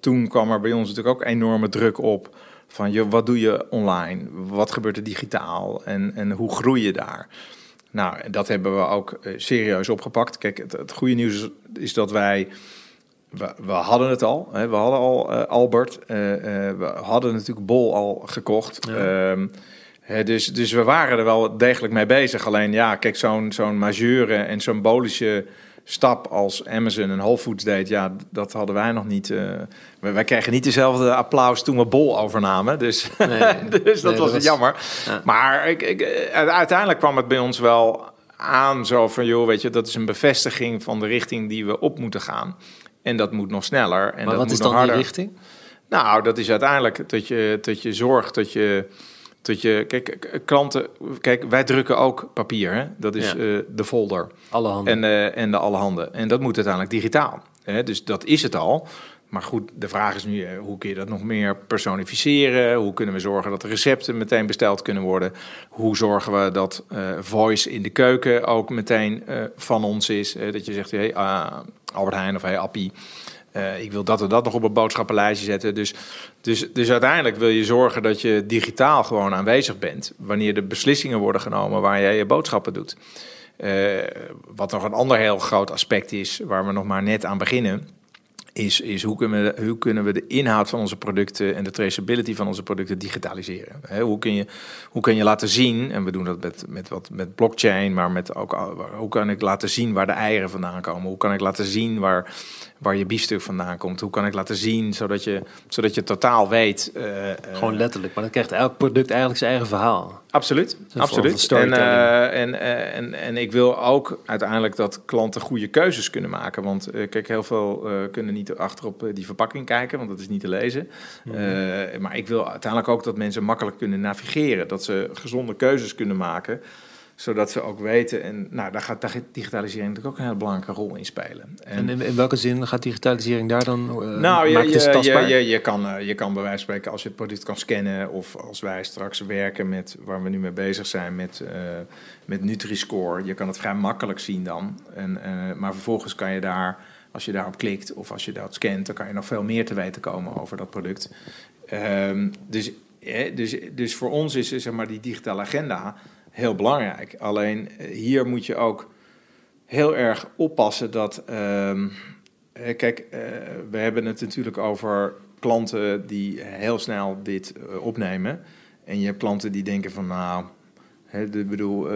toen kwam er bij ons natuurlijk ook enorme druk op. Van je, wat doe je online? Wat gebeurt er digitaal? En, en hoe groei je daar? Nou, dat hebben we ook serieus opgepakt. Kijk, het, het goede nieuws is, dat wij we, we, hadden het al. Hè. We hadden al uh, Albert. Uh, uh, we hadden natuurlijk Bol al gekocht. Ja. Um, hè, dus, dus we waren er wel degelijk mee bezig. Alleen ja, kijk, zo'n zo'n majeure en zo'n bolische stap als Amazon en Whole Foods deed, ja, dat hadden wij nog niet. wij, wij kregen niet dezelfde applaus toen we Bol overnamen. Dus, nee, dus dat was jammer. Ja. Maar ik, ik, uiteindelijk kwam het bij ons wel aan zo van, joh, weet je, dat is een bevestiging van de richting die we op moeten gaan. En dat moet nog sneller. En maar dat wat moet is dan harder. die richting? Nou, dat is uiteindelijk dat je, dat je zorgt dat je. Dat je, kijk, klanten, kijk, wij drukken ook papier. Hè? Dat is ja. uh, de folder. Alle handen. En, uh, en de alle handen. En dat moet uiteindelijk digitaal. Hè? Dus dat is het al. Maar goed, de vraag is nu, hoe kun je dat nog meer personificeren? Hoe kunnen we zorgen dat de recepten meteen besteld kunnen worden? Hoe zorgen we dat uh, voice in de keuken ook meteen van ons is? Dat je zegt, hey, Albert Heijn of hey Appie, ik wil dat en dat nog op een boodschappenlijstje zetten. Dus, dus, dus uiteindelijk wil je zorgen dat je digitaal gewoon aanwezig bent. Wanneer de beslissingen worden genomen waar jij je boodschappen doet. wat nog een ander heel groot aspect is, waar we nog maar net aan beginnen is, is hoe, kunnen we, hoe kunnen we de inhoud van onze producten en de traceability van onze producten digitaliseren? hoe, kun je, hoe kun je laten zien, en we doen dat met, met, wat, met blockchain, maar met ook, hoe kan ik laten zien waar de eieren vandaan komen? Hoe kan ik laten zien waar, waar je biefstuk vandaan komt? Hoe kan ik laten zien zodat je, zodat je totaal weet. Uh, Gewoon letterlijk, maar dan krijgt elk product eigenlijk zijn eigen verhaal. Absoluut, absoluut. En, uh, en, en, en ik wil ook uiteindelijk dat klanten goede keuzes kunnen maken. Want kijk, heel veel kunnen niet achter op die verpakking kijken, want dat is niet te lezen. Mhm. maar ik wil uiteindelijk ook dat mensen makkelijk kunnen navigeren. Dat ze gezonde keuzes kunnen maken zodat ze ook weten. En nou, daar gaat digitalisering natuurlijk ook een hele belangrijke rol in spelen. En, in, welke zin gaat digitalisering daar dan? Uh, nou, je, je, je, je, kan, uh, je kan bij wijze van spreken, als je het product kan scannen, of als wij straks werken met waar we nu mee bezig zijn met, uh, met Nutri-Score, je kan het vrij makkelijk zien dan. En, maar vervolgens kan je daar, als je daarop klikt of als je dat scant, dan kan je nog veel meer te weten komen over dat product. Um, dus, dus, dus voor ons is zeg maar die digitale agenda heel belangrijk. Alleen eh, hier moet je ook heel erg oppassen dat. Uh, kijk, uh, we hebben het natuurlijk over klanten die heel snel dit uh, opnemen. En je hebt klanten die denken van nou, hè, de, bedoel,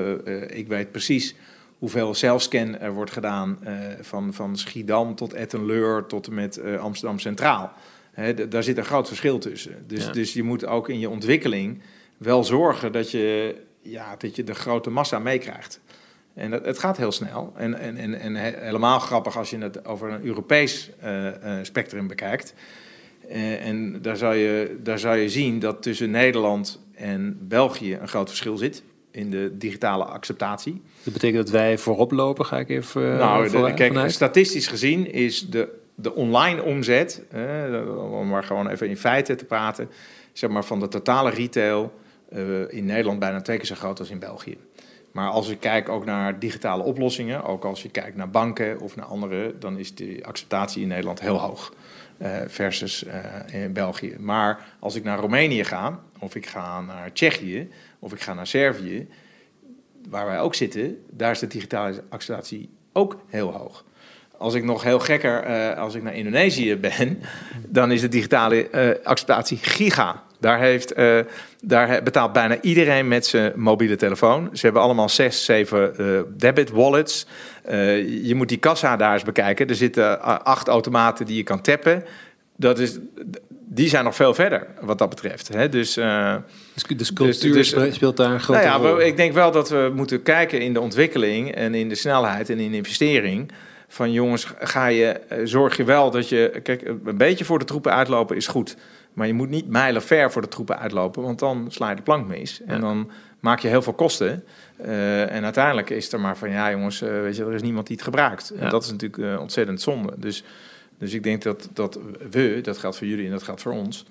ik weet precies hoeveel zelfscan er wordt gedaan van, van Schiedam tot Ettenleur tot en met Amsterdam Centraal. Hè, daar zit een groot verschil tussen. Dus, dus je moet ook in je ontwikkeling wel zorgen dat je ja, dat je de grote massa meekrijgt. En dat, het gaat heel snel. En, en, en, en helemaal grappig als je het over een Europees uh, spectrum bekijkt. Uh, en daar zou, je, daar zou je zien dat tussen Nederland en België een groot verschil zit in de digitale acceptatie. Dat betekent dat wij voorop lopen, ga ik even. nou, de, kijk, statistisch gezien is de, de online omzet, om maar gewoon even in feiten te praten, zeg maar van de totale retail uh, in Nederland bijna twee keer zo groot als in België. Maar als ik kijk ook naar digitale oplossingen, ook als je kijkt naar banken of naar andere, dan is de acceptatie in Nederland heel hoog uh, versus uh, in België. Maar als ik naar Roemenië ga, of ik ga naar Tsjechië, of ik ga naar Servië, waar wij ook zitten, daar is de digitale acceptatie ook heel hoog. Als ik nog heel gekker, als ik naar Indonesië ben, dan is de digitale acceptatie giga daar, heeft, uh, daar betaalt bijna iedereen met zijn mobiele telefoon. Ze hebben allemaal zes, zeven uh, debit wallets. Uh, je moet die kassa daar eens bekijken. Er zitten acht automaten die je kan tappen. Dat is, die zijn nog veel verder wat dat betreft. Hè? Dus, uh, dus, dus cultuur dus, dus, speelt daar een grote nou ja, rol. Ik denk wel dat we moeten kijken in de ontwikkeling en in de snelheid en in de investering. Van jongens, ga je, zorg je wel dat je. Kijk, een beetje voor de troepen uitlopen is goed. Maar je moet niet mijlen ver voor de troepen uitlopen, want dan sla je de plank mis. En dan maak je heel veel kosten. Uh, en uiteindelijk is er maar van, ja jongens, uh, weet je, er is niemand die het gebruikt. En dat is natuurlijk uh, ontzettend zonde. Dus, dus ik denk dat, dat we, dat geldt voor jullie en dat geldt voor ons,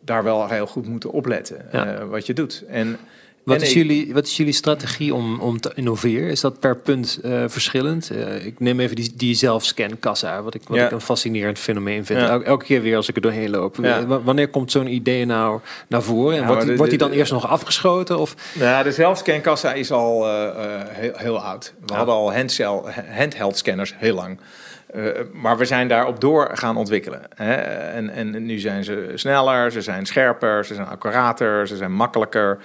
daar wel heel goed moeten opletten wat je doet. En wat is, jullie, wat is jullie strategie om, om te innoveren? Is dat per punt uh, verschillend? Uh, ik neem even die, die zelfscan-kassa, wat, ik, wat ja. ik een fascinerend fenomeen vind. Ja. elke keer weer als ik er doorheen loop. Ja. Wanneer komt zo'n idee nou naar voren? En wordt, de, wordt die dan de, eerst nog afgeschoten? Of? Nou, de zelfscan-kassa is al uh, heel, heel, oud. We hadden al handheld scanners heel lang. Uh, maar we zijn daarop door gaan ontwikkelen. Hè? En, en nu zijn ze sneller, ze zijn scherper, ze zijn accurater, ze zijn makkelijker.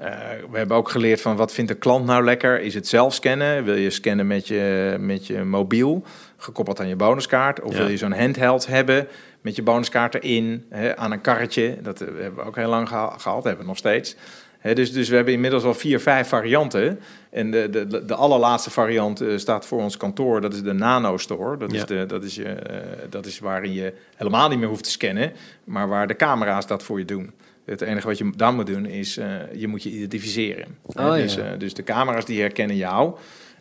Uh, we hebben ook geleerd van wat vindt de klant nou lekker? Is het zelf scannen? Wil je scannen met je, met je mobiel, gekoppeld aan je bonuskaart? Of ja. wil je zo'n handheld hebben met je bonuskaart erin, hè, aan een karretje? Dat hebben we ook heel lang geha gehad, hebben we nog steeds. He, dus, dus we hebben inmiddels al vier, vijf varianten. En de, de, de allerlaatste variant uh, staat voor ons kantoor. Dat is de Nano Store. Dat, ja. is de, dat, is je, uh, dat is waarin je helemaal niet meer hoeft te scannen. Maar waar de camera's dat voor je doen. Het enige wat je dan moet doen is, uh, je moet je identificeren. Oh, dus, ja. dus de camera's die herkennen jou.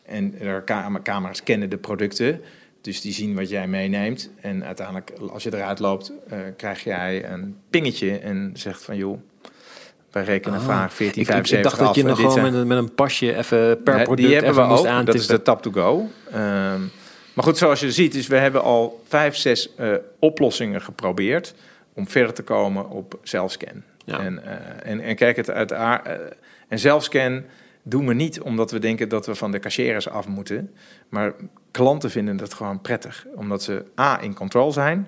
En de camera's kennen de producten. Dus die zien wat jij meeneemt. En uiteindelijk, als je eruit loopt, krijg jij een pingetje en zegt van... joh, wij rekenen ah, vaak 14, 75 Ik dacht dat je nog gewoon met een, met een pasje even per product Die hebben we ook, dat is de tap to go. Um, Maar goed, zoals je ziet, is we hebben al vijf, zes uh, oplossingen geprobeerd om verder te komen op zelfscan. En, uh, en, en, kijk, het uit uh, en zelfscan doen we niet omdat we denken dat we van de cashiers af moeten. Maar klanten vinden dat gewoon prettig, omdat ze A in control zijn.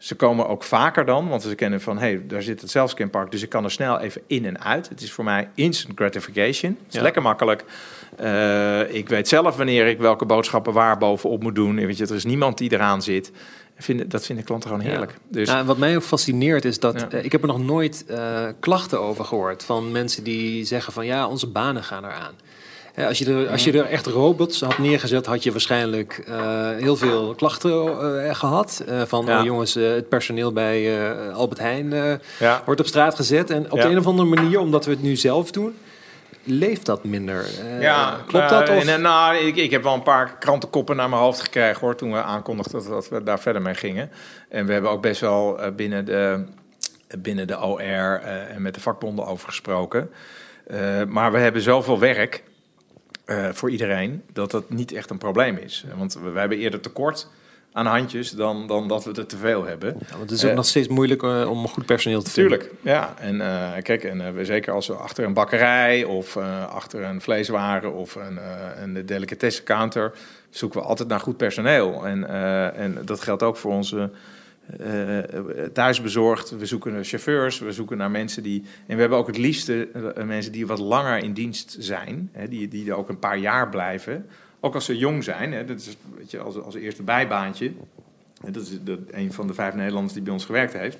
Ze komen ook vaker dan, want ze kennen van, hé, hey, daar zit het zelfscanpark, dus ik kan er snel even in en uit. Het is voor mij instant gratification. Het is lekker makkelijk. Uh, ik weet zelf wanneer ik welke boodschappen waar bovenop moet doen. Weet je, er is niemand die eraan zit. Vinden, dat vinden klanten gewoon heerlijk. Ja. Dus... Nou, wat mij ook fascineert is dat uh, ik heb er nog nooit uh, klachten over gehoord van mensen die zeggen van ja, onze banen gaan eraan. Als je, er, als je er echt robots had neergezet, had je waarschijnlijk uh, heel veel klachten uh, gehad. Uh, van ja. oh, jongens, het personeel bij Albert Heijn ja. wordt op straat gezet. En op ja. de een of andere manier, omdat we het nu zelf doen, leeft dat minder. ja, klopt dat? Of? En, nou, ik, ik heb wel een paar krantenkoppen naar mijn hoofd gekregen hoor, toen we aankondigden dat, dat we daar verder mee gingen. En we hebben ook best wel binnen de, binnen de OR en met de vakbonden over gesproken. maar we hebben zoveel werk uh, voor iedereen dat dat niet echt een probleem is. Want we, we hebben eerder tekort aan handjes dan, dan dat we er te veel hebben. Ja, want het is ook uh, nog steeds moeilijk uh, om goed personeel te vinden. Tuurlijk, ja. En uh, kijk, en, we, zeker als we achter een bakkerij of achter een vleeswaren of een, een delicatessencounter zoeken we altijd naar goed personeel. En, en dat geldt ook voor onze thuisbezorgd. We zoeken chauffeurs, we zoeken naar mensen die. En we hebben ook het liefste uh, mensen die wat langer in dienst zijn, hè, die, die er ook een paar jaar blijven. Ook als ze jong zijn, hè, dat is weet je, als, als eerste bijbaantje. Dat is de, een van de vijf Nederlanders die bij ons gewerkt heeft.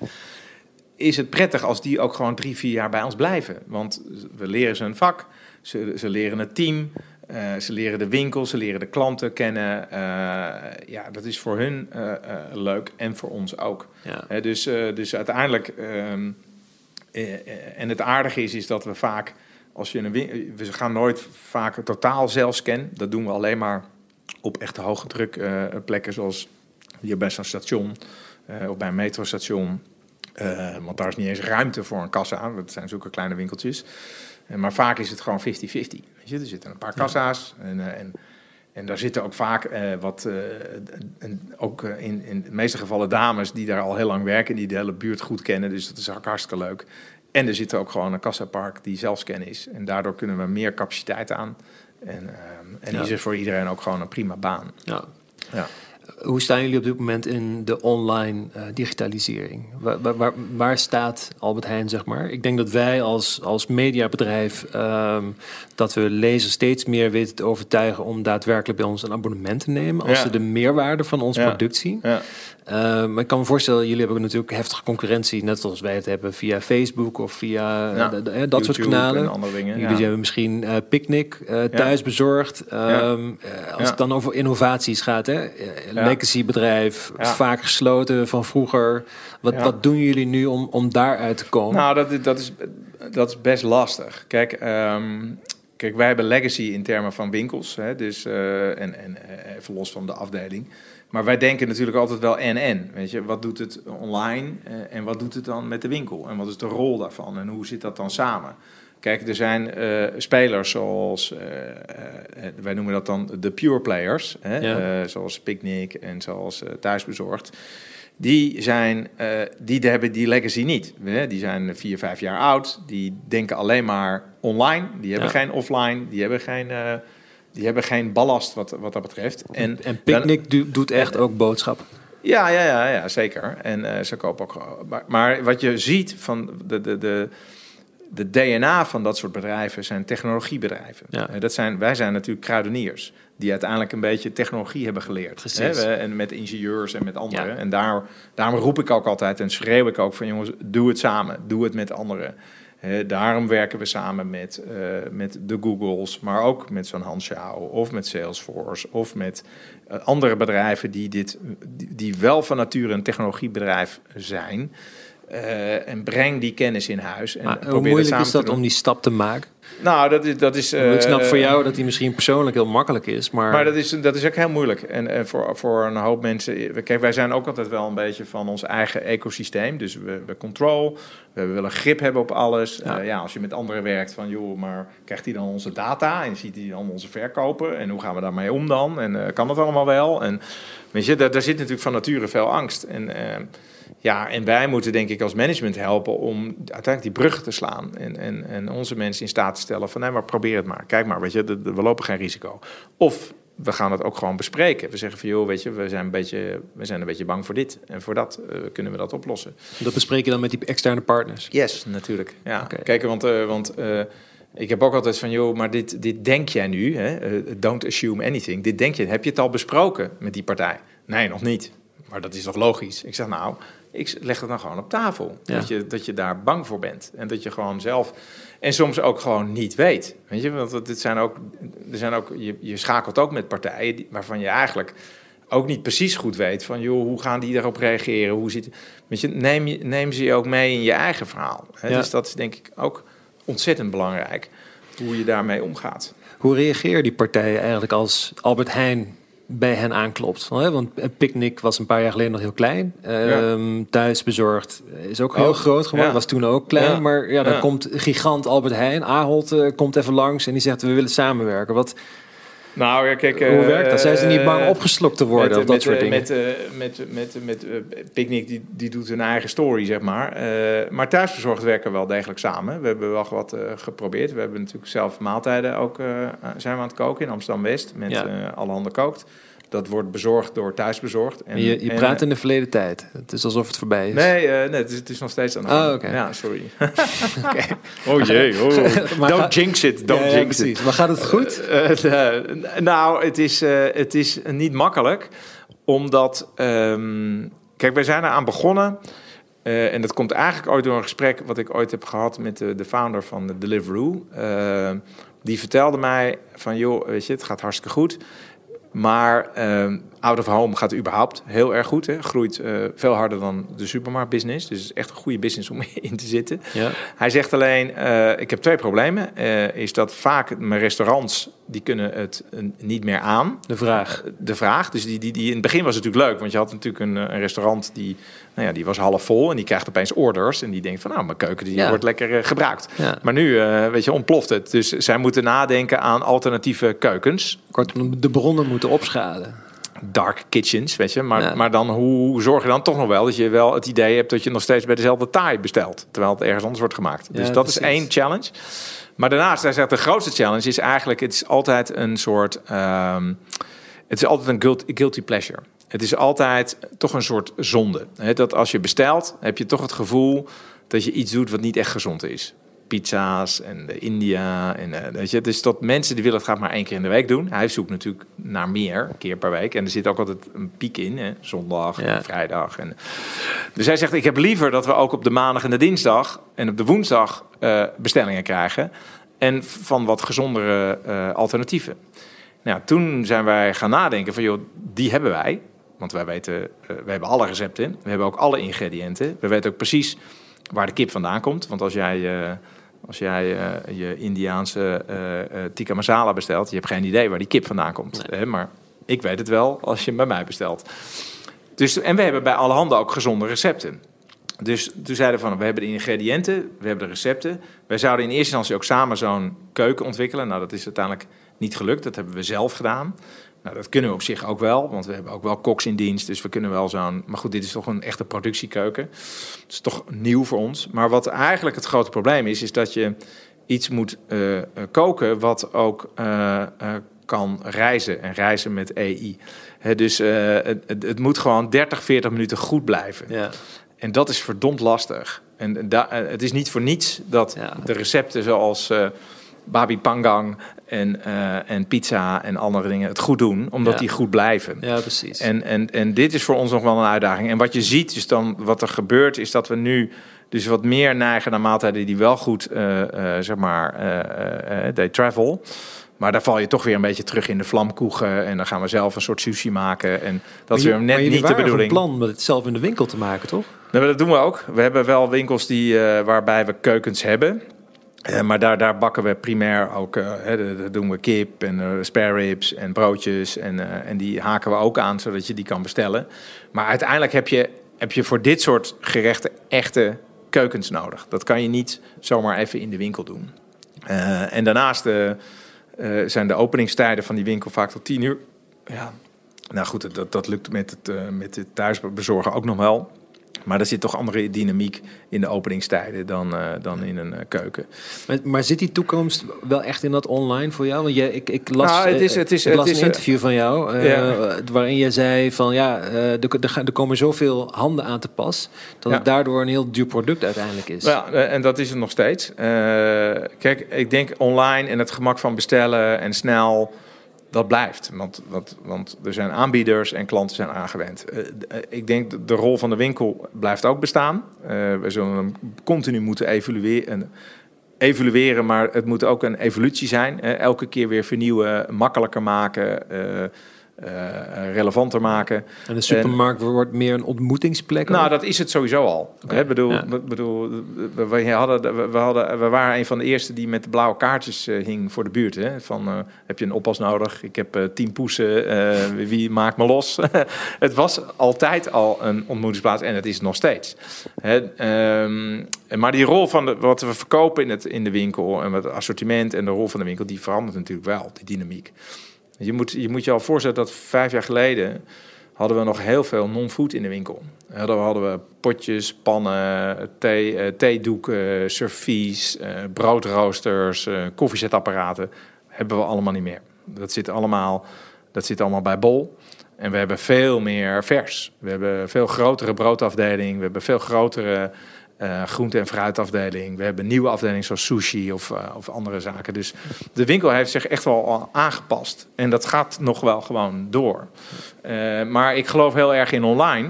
Is het prettig als die ook gewoon drie, vier jaar bij ons blijven? Want we leren ze een vak, ze, ze leren het team. Uh, ze leren de winkels, ze leren de klanten kennen. Uh, ja, dat is voor hun uh, leuk en voor ons ook. Ja. dus, dus uiteindelijk, ehm, en het aardige is, is dat we vaak, als je een we gaan nooit vaak totaal zelfscan. Dat doen we alleen maar op echte hoge druk plekken, zoals hier bij zo'n station of bij een metrostation. want daar is niet eens ruimte voor een kassa. Dat zijn zulke kleine winkeltjes. Maar vaak is het gewoon 50-50. Er zitten een paar kassa's en, uh, en, en daar zitten ook vaak uh, wat, en ook in, in de meeste gevallen dames die daar al heel lang werken, die de hele buurt goed kennen. Dus dat is ook hartstikke leuk. En er zit ook gewoon een kassapark die zelfscan is. En daardoor kunnen we meer capaciteit aan. En, en ja. is er voor iedereen ook gewoon een prima baan. Ja. ja. Hoe staan jullie op dit moment in de online uh, digitalisering? Waar, waar, waar, staat Albert Heijn, zeg maar? Ik denk dat wij als, als mediabedrijf... Um, dat we lezers steeds meer weten te overtuigen... om daadwerkelijk bij ons een abonnement te nemen... als ja. ze de meerwaarde van ons ja. product zien. Ja. Uh, maar ik kan me voorstellen, jullie hebben natuurlijk heftige concurrentie... net zoals wij het hebben via Facebook of via de, de, dat YouTube soort kanalen. andere dingen, jullie hebben misschien uh, Picnic thuis bezorgd. Um, als het dan over innovaties gaat, hè? legacy bedrijf, vaak gesloten van vroeger. Wat, wat doen jullie nu om, om daaruit te komen? Nou, dat, dat, is, dat is best lastig. Kijk, um, kijk, wij hebben legacy in termen van winkels. Hè, dus, en, en even los van de afdeling. Maar wij denken natuurlijk altijd wel en-en. Weet je, wat doet het online uh, en wat doet het dan met de winkel? En wat is de rol daarvan en hoe zit dat dan samen? Kijk, er zijn uh, spelers zoals, uh, uh, wij noemen dat dan de pure players, hè? Ja. zoals Picnic en zoals Thuisbezorgd. Die, zijn, die hebben die legacy niet. Hè? Die zijn vier, vijf jaar oud. Die denken alleen maar online. Die hebben ja. geen offline. Die hebben geen, die hebben geen ballast wat, wat dat betreft. En, en Picnic dan, doet echt ook boodschappen. Ja, ja, ja, ja zeker. En ze kopen ook. Maar, maar wat je ziet van de. de, de de DNA van dat soort bedrijven zijn technologiebedrijven. Ja. Dat zijn, wij zijn natuurlijk kruideniers die uiteindelijk een beetje technologie hebben geleerd. Hè? En met ingenieurs en met anderen. Ja. En daar, daarom roep ik ook altijd en schreeuw ik ook van jongens, doe het samen, doe het met anderen. Daarom werken we samen met, uh, met de Googles, maar ook met zo'n Hansjouw of met Salesforce of met uh, andere bedrijven die, dit, die wel van nature een technologiebedrijf zijn. Uh, en breng die kennis in huis. En maar hoe moeilijk is dat om die stap te maken? Nou, dat is... Dat is ik snap voor jou dat die misschien persoonlijk heel makkelijk is, maar... Maar dat is, dat is ook heel moeilijk. En, en voor, voor een hoop mensen... Kijk, wij zijn ook altijd wel een beetje van ons eigen ecosysteem. Dus we, we control, we willen grip hebben op alles. Ja. ja. als je met anderen werkt van... joh, maar krijgt hij dan onze data en ziet hij dan onze verkopen? En hoe gaan we daarmee om dan? En kan dat allemaal wel? En weet je, daar, daar zit natuurlijk van nature veel angst. En... Ja, en wij moeten denk ik als management helpen om uiteindelijk die brug te slaan. En, en, en onze mensen in staat te stellen van nee, maar probeer het maar. Kijk maar, weet je, we lopen geen risico. Of we gaan het ook gewoon bespreken. We zeggen van joh, weet je, we zijn een beetje, we zijn een beetje bang voor dit. En voor dat uh, kunnen we dat oplossen. Dat bespreek je dan met die externe partners? Yes, natuurlijk. Ja. Kijk, want, uh, want uh, ik heb ook altijd van joh, maar dit, dit denk jij nu. Hè? don't assume anything. Dit denk je. Heb je het al besproken met die partij? Nee, nog niet. Maar dat is toch logisch? Ik zeg nou, ik leg het dan gewoon op tafel. Dat, je, dat je daar bang voor bent. En dat je gewoon zelf. En soms ook gewoon niet weet. Weet je, want dit zijn ook. Er zijn ook je, je schakelt ook met partijen waarvan je eigenlijk ook niet precies goed weet van joh, hoe gaan die daarop reageren? Hoe zit, weet je, neem, je, neem ze je ook mee in je eigen verhaal. Hè? Dus dat is denk ik ook ontzettend belangrijk hoe je daarmee omgaat. Hoe reageren die partijen eigenlijk als Albert Heijn bij hen aanklopt. Want een picknick was een paar jaar geleden nog heel klein. Ja. Um, thuisbezorgd is ook heel oh, groot geworden. Was toen ook klein. Maar ja, dan komt gigant Albert Heijn. Ahold uh, komt even langs en die zegt we willen samenwerken. Wat, nou ja, kijk. Hoe werkt dat? Zijn ze niet bang eh, opgeslokt te worden met, of dat met, soort dingen? Met, met, met, met, met Picnic, die, die doet hun eigen story, zeg maar. Uh, maar thuisbezorgd werken wel degelijk samen. We hebben wel wat uh, geprobeerd. We hebben natuurlijk zelf maaltijden ook zijn we aan het koken in Amsterdam-West. Met ja. alle handen kookt. Dat wordt bezorgd door thuisbezorgd. En, je, je praat in de verleden tijd. Het is alsof het voorbij is. Nee, uh, nee het, is, het is nog steeds aan de hand. Oh, Ja, sorry. okay. Oh jee, oh. don't jinx it, don't ja, jinx it. Maar gaat het goed? Uh, uh, nou, het is, het is niet makkelijk. Omdat, um, kijk, wij zijn eraan begonnen... Uh, en dat komt eigenlijk ooit door een gesprek wat ik ooit heb gehad met de, de founder van de Deliveroo. Uh, die vertelde mij van, joh, weet je, het gaat hartstikke goed. Maar uh, out of home gaat überhaupt heel erg goed. Hè. Groeit uh, veel harder dan de supermarktbusiness. Dus het is echt een goede business om in te zitten. Ja. Hij zegt alleen, uh, ik heb twee problemen. Uh, is dat vaak mijn restaurants, die kunnen het niet meer aan. De vraag. de vraag. Dus die, die, die, in het begin was het natuurlijk leuk. Want je had natuurlijk een, een restaurant die, nou ja, die was half vol. En die krijgt opeens orders. En die denkt van, nou, mijn keuken die wordt lekker gebruikt. Ja. Maar nu, weet je, ontploft het. Dus zij moeten nadenken aan alternatieve keukens. Kortom, de bronnen moeten opschalen dark kitchens, weet je. Maar, maar dan hoe zorg je dan toch nog wel dat je wel het idee hebt dat je nog steeds bij dezelfde taai bestelt, terwijl het ergens anders wordt gemaakt. dus dat is één challenge. Maar daarnaast, hij zegt de grootste challenge is eigenlijk, het is altijd een soort, um, het is altijd een guilty pleasure. Het is altijd toch een soort zonde. dat als je bestelt, heb je toch het gevoel dat je iets doet wat niet echt gezond is pizza's en de India. En, uh, weet je, dus dat mensen die willen het graag maar één keer in de week doen. Hij zoekt natuurlijk naar meer, een keer per week. En er zit ook altijd een piek in, hè? zondag, en vrijdag. En, dus hij zegt, ik heb liever dat we ook op de maandag en de dinsdag... en op de woensdag uh, bestellingen krijgen. En van wat gezondere uh, alternatieven. Nou, toen zijn wij gaan nadenken van, joh, die hebben wij. Want wij weten, we hebben alle recepten. We hebben ook alle ingrediënten. We weten ook precies waar de kip vandaan komt. Want als jij als jij uh, je Indiaanse uh, tikka masala bestelt, je hebt geen idee waar die kip vandaan komt. Hè? Maar ik weet het wel als je hem bij mij bestelt. Dus, en we hebben bij alle handen ook gezonde recepten. Dus toen zeiden we van, we hebben de ingrediënten, we hebben de recepten. Wij zouden in eerste instantie ook samen zo'n keuken ontwikkelen. Nou, dat is uiteindelijk niet gelukt. Dat hebben we zelf gedaan. Nou, dat kunnen we op zich ook wel, want we hebben ook wel koks in dienst. Dus we kunnen wel zo'n. Maar goed, dit is toch een echte productiekeuken. Het is toch nieuw voor ons. Maar wat eigenlijk het grote probleem is, is dat je iets moet uh, koken wat ook uh, kan reizen. En reizen met EI. dus het, het, moet gewoon 30, 40 minuten goed blijven. Ja. En dat is verdomd lastig. En het is niet voor niets dat de recepten zoals babi pangang en, uh, en pizza en andere dingen het goed doen, omdat die goed blijven. Ja, precies. En, en, en dit is voor ons nog wel een uitdaging. En wat je ziet, is dan wat er gebeurt, is dat we nu dus wat meer neigen naar maaltijden die wel goed, uh, uh, zeg maar, they travel. Maar daar val je toch weer een beetje terug in de vlamkoegen. En dan gaan we zelf een soort sushi maken. En dat is weer net niet de bedoeling. een plan om het zelf in de winkel te maken, toch? Nou, dat doen we ook. We hebben wel winkels die, waarbij we keukens hebben. Maar daar, daar bakken we primair ook, hè, daar doen we kip en spare ribs en broodjes. En, en die haken we ook aan, zodat je die kan bestellen. Maar uiteindelijk heb je, heb je voor dit soort gerechten echte keukens nodig. Dat kan je niet zomaar even in de winkel doen. en daarnaast zijn de openingstijden van die winkel vaak tot tien uur. Ja, nou goed, dat, dat lukt met het, uh, met het thuisbezorgen ook nog wel. Maar er zit toch andere dynamiek in de openingstijden dan, uh, dan in een uh, keuken. Maar, maar, zit die toekomst wel echt in dat online voor jou? Want je, ik, ik las, nou, het is, het is, ik las het is, een interview van jou ja. waarin je zei van ja, er, er, komen zoveel handen aan te pas dat ja. het daardoor een heel duur product uiteindelijk is. Ja, en dat is het nog steeds. kijk, ik denk online en het gemak van bestellen en snel dat blijft. Want, want, er zijn aanbieders en klanten zijn aangewend. Uh, ik denk dat de rol van de winkel blijft ook bestaan. Uh, we zullen hem continu moeten evalueren, evalueren, maar het moet ook een evolutie zijn. Elke keer weer vernieuwen, makkelijker maken uh, relevanter maken. En de supermarkt wordt meer een ontmoetingsplek? Nou, dat is het sowieso al. Okay. Hè, bedoel, ja. bedoel, we, we, hadden, we, hadden, we waren een van de eerste die met de blauwe kaartjes uh, hing voor de buurt. Hè? Van, uh, heb je een oppas nodig? Ik heb tien poesen. wie maakt me los? het was altijd al een ontmoetingsplaats en het is nog steeds. Hè, um, maar die rol van de, wat we verkopen in, het, in de winkel en het assortiment en de rol van de winkel, die verandert natuurlijk wel, die dynamiek. Je moet, je moet je al voorstellen dat vijf jaar geleden hadden we nog heel veel non-food in de winkel. Hadden we, hadden we potjes, pannen, thee, uh, theedoeken, servies, uh, broodroosters, koffiezetapparaten. Hebben we allemaal niet meer. Dat zit allemaal, dat zit allemaal bij Bol. En we hebben veel meer vers. We hebben veel grotere broodafdeling. We hebben veel grotere uh, groente- en fruitafdeling. We hebben nieuwe afdelingen zoals sushi of, uh, of andere zaken. Dus de winkel heeft zich echt wel aangepast. En dat gaat nog wel gewoon door. Uh, maar ik geloof heel erg in online.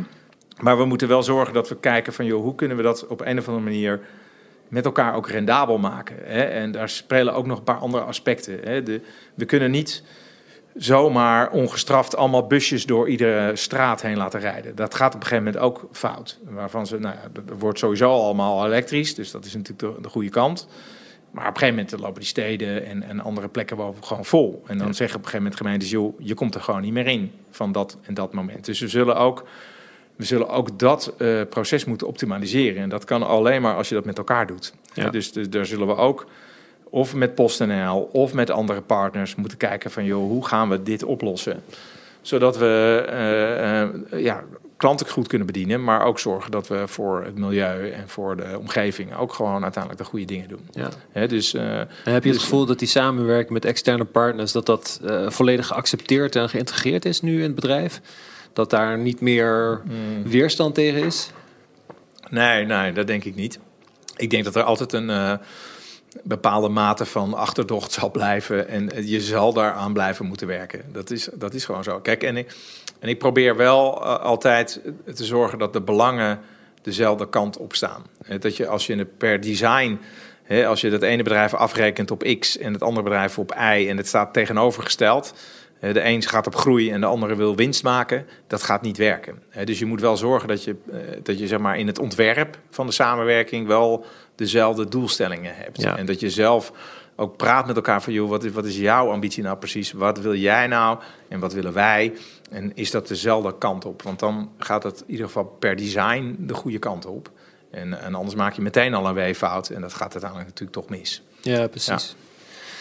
Maar we moeten wel zorgen dat we kijken van... Joh, hoe kunnen we dat op een of andere manier met elkaar ook rendabel maken. Hè? En daar spelen ook nog een paar andere aspecten. Hè? De, we kunnen niet zomaar ongestraft allemaal busjes door iedere straat heen laten rijden. Dat gaat op een gegeven moment ook fout. Waarvan ze, nou ja, dat wordt sowieso allemaal elektrisch, dus dat is natuurlijk de, de goede kant. Maar op een gegeven moment lopen die steden en, en andere plekken wel gewoon vol. En dan ja. zeggen op een gegeven moment gemeentes, joh, je komt er gewoon niet meer in van dat en dat moment. Dus we zullen ook, we zullen ook dat uh, proces moeten optimaliseren. En dat kan alleen maar als je dat met elkaar doet. Ja. Dus, dus daar zullen we ook of met PostNL of met andere partners moeten kijken van joh, hoe gaan we dit oplossen? Zodat we uh, uh, ja, klanten goed kunnen bedienen, maar ook zorgen dat we voor het milieu en voor de omgeving ook gewoon uiteindelijk de goede dingen doen. Ja. He, dus, uh, en heb je het dus, gevoel dat die samenwerking met externe partners, dat dat volledig geaccepteerd en geïntegreerd is nu in het bedrijf? Dat daar niet meer mm. weerstand tegen is? Nee, nee, dat denk ik niet. Ik denk dat er altijd een bepaalde mate van achterdocht zal blijven. En je zal daaraan blijven moeten werken. Dat is, dat is gewoon zo. Kijk, en ik, en ik probeer wel uh, altijd te zorgen dat de belangen dezelfde kant op staan. Dat je als je per design. Als je dat ene bedrijf afrekent op X en het andere bedrijf op Y en het staat tegenovergesteld. De een gaat op groei en de andere wil winst maken. Dat gaat niet werken. Dus je moet wel zorgen dat je, dat je zeg maar, in het ontwerp van de samenwerking wel dezelfde doelstellingen hebt. Ja. En dat je zelf ook praat met elkaar van, joh, wat is, wat is jouw ambitie nou precies? Wat wil jij nou en wat willen wij? En is dat dezelfde kant op? Want dan gaat het in ieder geval per design de goede kant op. En, en anders maak je meteen al een weeffout en dat gaat uiteindelijk natuurlijk toch mis. Ja, precies. Ja.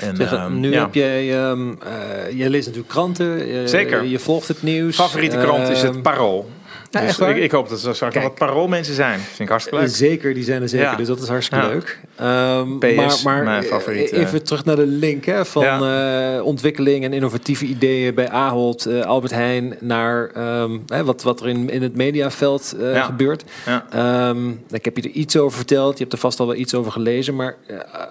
En, zeg, um, nu ja. heb jij, um, uh, je leest natuurlijk kranten. Uh, Zeker. Je volgt het nieuws. Favoriete krant is het ehm, Parool. Ja, dus ik, ik, hoop dat er straks wat paroolmensen zijn. Vind ik hartstikke leuk. Zeker, die zijn er zeker. Ja. Dus dat is hartstikke ja. leuk. Um, PS, maar, maar mijn favoriet. Even terug naar de link hè, van uh, ontwikkeling en innovatieve ideeën bij Ahold, uh, Albert Heijn, naar um, hè, wat, wat er in, in het mediaveld uh, gebeurt. Um, ik heb je er iets over verteld. Je hebt er vast al wel iets over gelezen. Maar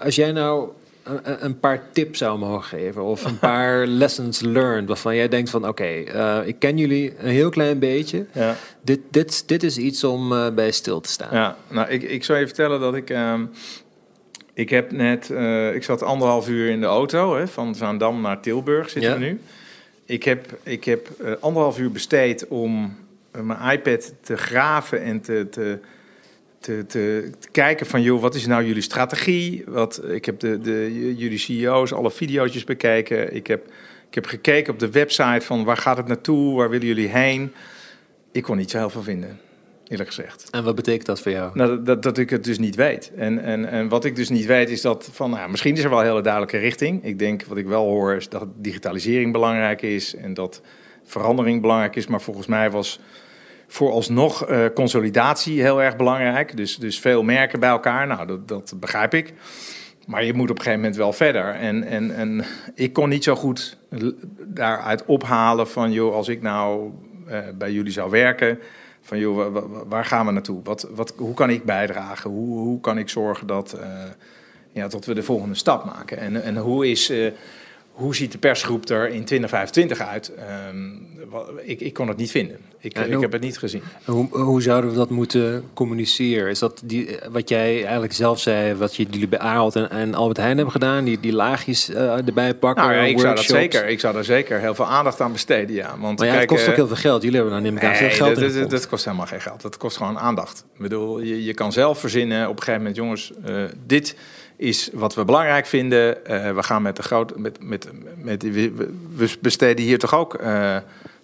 als jij nou een, een, paar tips zou mogen geven of een paar lessons learned waarvan jij denkt van oké, okay, uh, ik ken jullie een heel klein beetje. Ja. Dit, dit, dit is iets om uh, bij stil te staan. Ja, nou ik, ik zou je vertellen dat ik um, ik heb net, uh, ik zat anderhalf uur in de auto hè, van Zaandam naar Tilburg zitten ja. we nu. Ik heb, ik heb anderhalf uur besteed om mijn iPad te graven en te, te te, te, kijken van, joh, wat is nou jullie strategie? Wat, ik heb de, de, jullie CEO's alle video's bekeken. Ik heb, ik heb gekeken op de website van waar gaat het naartoe? Waar willen jullie heen? Ik kon niet zo heel veel vinden eerlijk gezegd. En wat betekent dat voor jou? Nou, dat, dat, ik het dus niet weet. En, en, en wat ik dus niet weet is dat van, nou, misschien is er wel een hele duidelijke richting. Ik denk, wat ik wel hoor, is dat digitalisering belangrijk is en dat verandering belangrijk is. Maar volgens mij was vooralsnog uh, consolidatie heel erg belangrijk. Dus, dus veel merken bij elkaar, nou, dat, dat begrijp ik. Maar je moet op een gegeven moment wel verder. En, en, en ik kon niet zo goed daaruit ophalen van, joh, als ik nou uh, bij jullie zou werken van joh, waar gaan we naartoe? Wat, wat, hoe kan ik bijdragen? Hoe, hoe kan ik zorgen dat, uh, ja, dat we de volgende stap maken? En, en hoe is, hoe ziet de persgroep er in 2025 uit? Um, ik, ik kon het niet vinden. Ik, ik heb het niet gezien. Hoe, hoe zouden we dat moeten communiceren? Is dat die, wat jij eigenlijk zelf zei, wat jullie bij Ahold en, en Albert Heijn hebben gedaan, die, die laagjes uh, erbij pakken? Nou, ja, ik, zou dat zeker, ik zou daar zeker heel veel aandacht aan besteden, ja. Want maar ja, kijk, het kost ook heel veel geld. Jullie hebben daar neem ik aan veel geld dat, in. Dat, dat kost helemaal geen geld. Dat kost gewoon aandacht. Ik bedoel, je, je kan zelf verzinnen op een gegeven moment, jongens, uh, dit is wat we belangrijk vinden. Uh, we gaan met de grote. Met, met, met, we, besteden hier toch ook uh,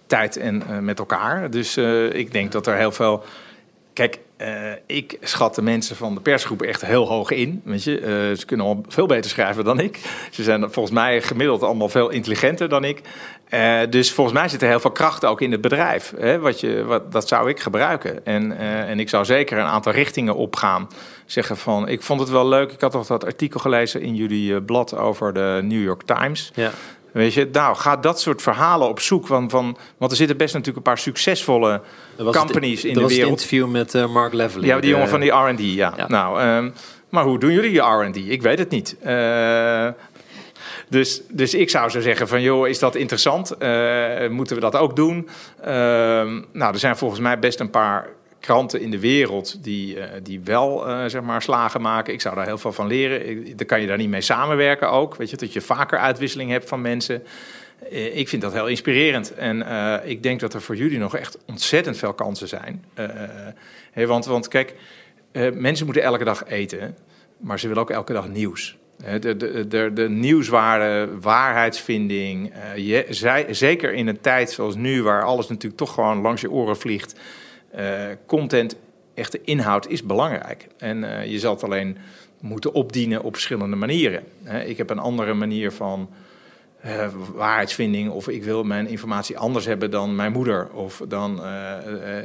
tijd en uh, met elkaar. Dus ik denk dat er heel veel. Kijk, ik schat de mensen van de persgroep echt heel hoog in. Weet je? ze kunnen al veel beter schrijven dan ik. Ze zijn volgens mij gemiddeld allemaal veel intelligenter dan ik. dus volgens mij zit er heel veel kracht ook in het bedrijf. Hè? Wat je, wat, dat zou ik gebruiken. En, en ik zou zeker een aantal richtingen opgaan zeggen van... Ik vond het wel leuk. Ik had toch dat artikel gelezen in jullie uh, blad over de New York Times. Ja. Weet je, nou, ga dat soort verhalen op zoek. Van, van, want er zitten best natuurlijk een paar succesvolle companies in de wereld. Dat interview met uh, Mark Levely. Ja, die jongen van die R&D, ja. ja. Nou, um, maar hoe doen jullie je R&D? Ik weet het niet. Uh, dus, dus ik zou zo zeggen van, joh, is dat interessant? Uh, moeten we dat ook doen? Uh, nou, er zijn volgens mij best een paar kranten in de wereld die, uh, die wel uh, zeg maar slagen maken. Ik zou daar heel veel van leren. Dan kan je daar niet mee samenwerken ook. Weet je, dat je vaker uitwisseling hebt van mensen. Uh, ik vind dat heel inspirerend. En ik denk dat er voor jullie nog echt ontzettend veel kansen zijn. Want, want kijk, mensen moeten elke dag eten, maar ze willen ook elke dag nieuws. De, de, de, de nieuwswaarde, waarheidsvinding, zij, zeker in een tijd zoals nu, waar alles natuurlijk toch gewoon langs je oren vliegt, content, echte inhoud is belangrijk. En uh, je zal het alleen moeten opdienen op verschillende manieren. ik heb een andere manier van uh, waarheidsvinding of ik wil mijn informatie anders hebben dan mijn moeder of dan,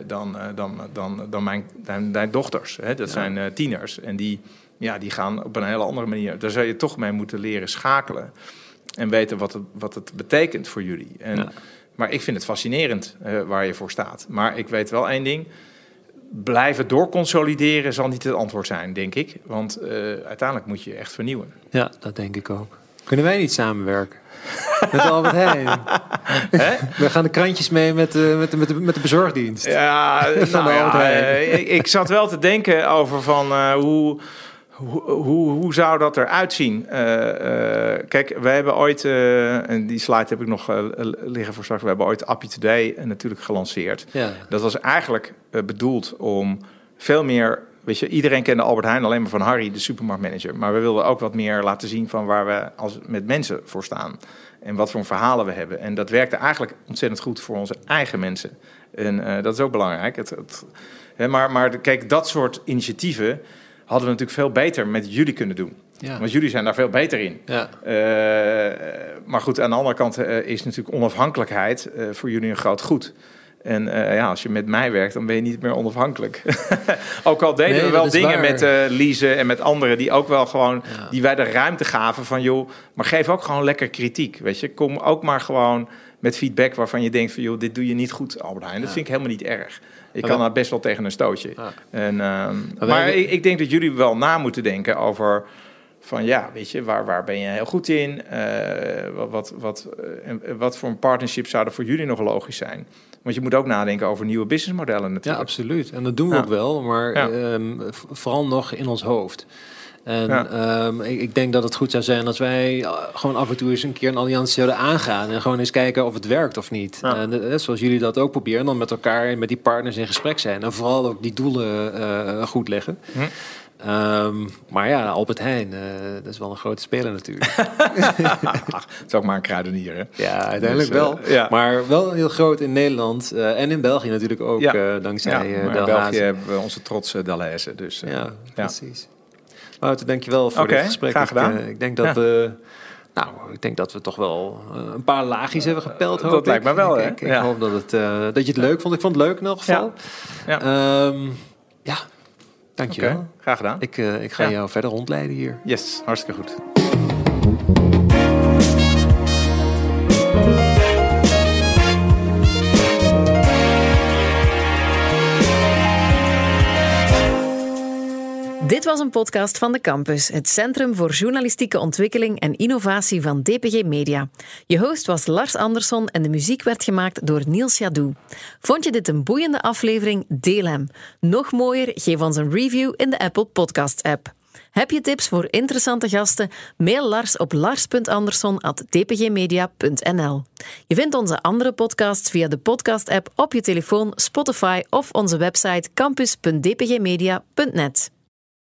dan, dan, dan, dan, mijn, dan mijn dochters. Hè? Dat ja. zijn tieners en die, ja, die gaan op een hele andere manier. Daar zou je toch mee moeten leren schakelen en weten wat het, wat het betekent voor jullie. En, ja. Maar ik vind het fascinerend uh, waar je voor staat. Maar ik weet wel één ding. Blijven doorconsolideren zal niet het antwoord zijn, denk ik. Want uh, uiteindelijk moet je echt vernieuwen. Ja, dat denk ik ook. Kunnen wij niet samenwerken? Met Albert Heijn. We gaan de krantjes mee met, uh, met, met, de, met de bezorgdienst. Ja, nou ja ik, ik, zat wel te denken over van hoe hoe, hoe, hoe, zou dat eruit zien? Uh, uh, kijk, we hebben ooit, uh, en die slide heb ik nog liggen voor straks, we hebben ooit Appie Today natuurlijk gelanceerd. Ja. Dat was eigenlijk bedoeld om veel meer, weet je, iedereen kende Albert Heijn alleen maar van Harry, de supermarktmanager. Maar we wilden ook wat meer laten zien van waar we als, met mensen voor staan. En wat voor verhalen we hebben. En dat werkte eigenlijk ontzettend goed voor onze eigen mensen. En dat is ook belangrijk. Het, het, hè, maar, maar kijk, dat soort initiatieven hadden we natuurlijk veel beter met jullie kunnen doen. Ja. Want jullie zijn daar veel beter in. Ja. Uh, maar goed, aan de andere kant uh, is natuurlijk onafhankelijkheid uh, voor jullie een groot goed. En ja, als je met mij werkt, dan ben je niet meer onafhankelijk. ook al deden nee, we wel dingen waar. met Lise en met anderen die ook wel gewoon, ja. die wij de ruimte gaven van joh, maar geef ook gewoon lekker kritiek. Weet je, kom ook maar gewoon met feedback waarvan je denkt van joh, dit doe je niet goed, Albert Heijn. Dat vind ik helemaal niet erg. Ik kan daar best wel tegen een stootje. En, uh, maar ik, ik, denk dat jullie wel na moeten denken over van ja, weet je, waar, waar ben je heel goed in? Uh, wat, wat, uh, wat voor een partnership zouden voor jullie nog logisch zijn? Want je moet ook nadenken over nieuwe businessmodellen natuurlijk. Ja, absoluut. En dat doen we ja. ook wel, maar um, vooral nog in ons hoofd. En ehm, ik, ik, denk dat het goed zou zijn als wij eh, gewoon af en toe eens een keer een alliantie zouden aangaan. En gewoon eens kijken of het werkt of niet. En, uh, zoals jullie dat ook proberen. Dan met elkaar, met die partners in gesprek zijn. En vooral ook die doelen uh, goed leggen. Hm. Um, maar ja, Albert Heijn, uh, dat is wel een grote speler natuurlijk. het is ook maar een kruidenier, hè? Ja, uiteindelijk dus, wel. Ja. Maar wel heel groot in Nederland uh, en in België natuurlijk ook, ja. dankzij ja, in België hebben we onze trotse Delhaize. Dus, ja, precies. Wouter, dankjewel voor okay, dit gesprek. graag gedaan. Ik, ik denk dat we... Nou, ik denk dat we toch wel een paar laagjes hebben gepeld. Hoop dat lijkt me wel, hè? Ik, ik hoop dat, het, dat je het leuk vond. Ik vond het leuk in elk geval. Ja. ja. Um, ja, Dankjewel. Okay, graag gedaan. Ik, uh, ik ga jou verder rondleiden hier. Yes, hartstikke goed. Dit was een podcast van de Campus, het Centrum voor Journalistieke Ontwikkeling en Innovatie van DPG Media. Je host was Lars Andersson en de muziek werd gemaakt door Niels Jadou. Vond je dit een boeiende aflevering? Deel hem. Nog mooier, geef ons een review in de Apple Podcast app. Heb je tips voor interessante gasten? Mail Lars op lars.andersson.dpgmedia.nl. Je vindt onze andere podcasts via de podcast-app op je telefoon, Spotify of onze website campus.dpgmedia.net.